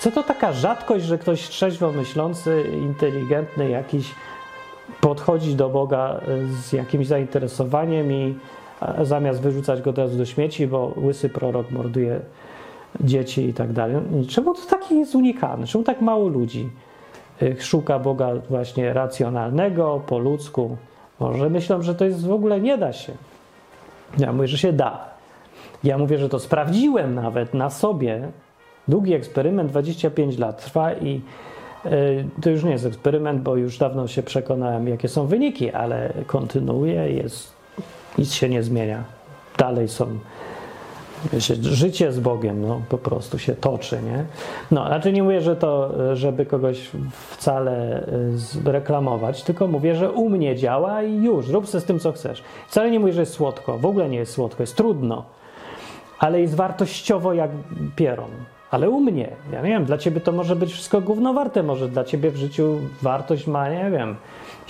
Co to taka rzadkość, że ktoś trzeźwo myślący, inteligentny jakiś podchodzi do Boga z jakimś zainteresowaniem i zamiast wyrzucać go teraz do śmieci, bo łysy prorok morduje dzieci i tak dalej. Czemu to takie jest unikalne? Czemu tak mało ludzi y, szuka Boga właśnie racjonalnego, po ludzku, Może myślą, że to jest w ogóle nie da się. Ja mówię, że się da. Ja mówię, że to sprawdziłem nawet na sobie. Długi eksperyment, 25 lat trwa i y, to już nie jest eksperyment, bo już dawno się przekonałem, jakie są wyniki, ale kontynuuję, jest, nic się nie zmienia. Dalej są Życie z Bogiem no, po prostu się toczy, nie? No, znaczy nie mówię, że to, żeby kogoś wcale y, reklamować, tylko mówię, że u mnie działa i już, rób sobie z tym, co chcesz. Wcale nie mówię, że jest słodko, w ogóle nie jest słodko, jest trudno, ale jest wartościowo jak pieron. Ale u mnie, ja nie wiem, dla ciebie to może być wszystko gównowarte, może dla ciebie w życiu wartość ma, nie wiem,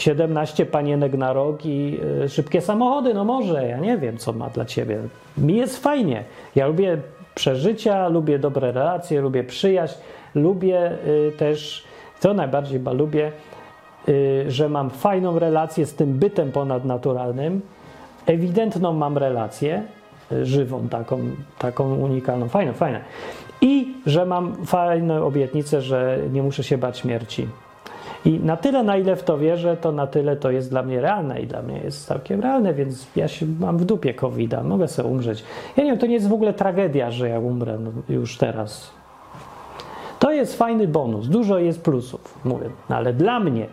17 panienek na rok i y, szybkie samochody, no może, ja nie wiem, co ma dla ciebie. Mi jest fajnie. Ja lubię przeżycia, lubię dobre relacje, lubię przyjaźń, lubię y, też, co najbardziej chyba lubię, y, że mam fajną relację z tym bytem ponadnaturalnym. Ewidentną mam relację, żywą, taką, taką unikalną, fajną, fajną. I że mam fajne obietnice, że nie muszę się bać śmierci. I na tyle, na ile w to wierzę, to na tyle to jest dla mnie realne i dla mnie jest całkiem realne, więc ja się mam w dupie covid -a. mogę sobie umrzeć. Ja nie wiem, to nie jest w ogóle tragedia, że ja umrę no, już teraz. To jest fajny bonus, dużo jest plusów, mówię, no, ale dla mnie,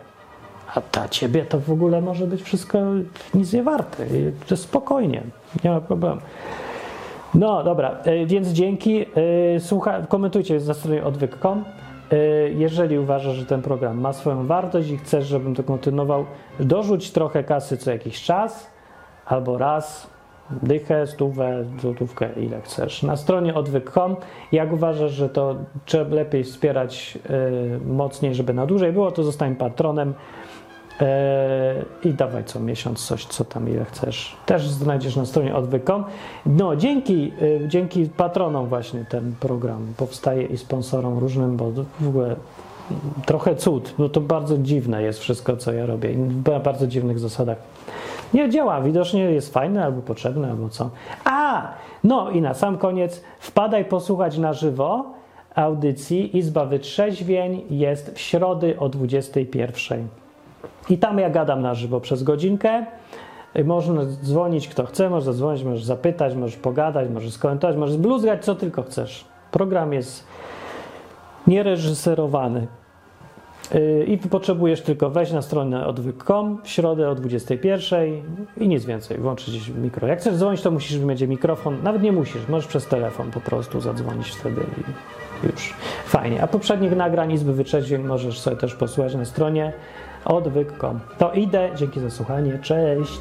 a dla ciebie to w ogóle może być wszystko nic nie warte. To spokojnie, nie ma problemu. No dobra, e, więc dzięki. E, słucha, komentujcie na stronie odwyk.com. E, jeżeli uważasz, że ten program ma swoją wartość i chcesz, żebym to kontynuował, dorzuć trochę kasy co jakiś czas, albo raz, dychę, stówę, złotówkę, ile chcesz. Na stronie odwyk.com, jak uważasz, że to trzeba lepiej wspierać mocniej, żeby na dłużej było, to zostań patronem. Eee, i dawaj co miesiąc coś, co tam ile chcesz. Też znajdziesz na stronie odwykom. No, dzięki, e, dzięki patronom właśnie ten program powstaje i sponsorom różnym, bo w ogóle trochę cud, bo to bardzo dziwne jest wszystko, co ja robię. Na bardzo dziwnych zasadach. Nie działa, widocznie jest fajne albo potrzebne, albo co. A, no i na sam koniec wpadaj posłuchać na żywo audycji Izba Wytrzeźwień jest w środy o 21. I tam ja gadam na żywo przez godzinkę. Można dzwonić kto chce, może zadzwonić, możesz zapytać, możesz pogadać, możesz skomentować, możesz bluzgać, co tylko chcesz. Program jest niereżyserowany. Y, I potrzebujesz tylko wejść na stronę odwyk.com w środę o 21 i nic więcej, włączyć mikro. Jak chcesz dzwonić, to musisz mieć mikrofon. Nawet nie musisz, możesz przez telefon po prostu zadzwonić wtedy i już. Fajnie. A poprzednich nagrań Izby Wytrzeźwień możesz sobie też posłuchać na stronie odwyk.com. To idę, dzięki za słuchanie, cześć!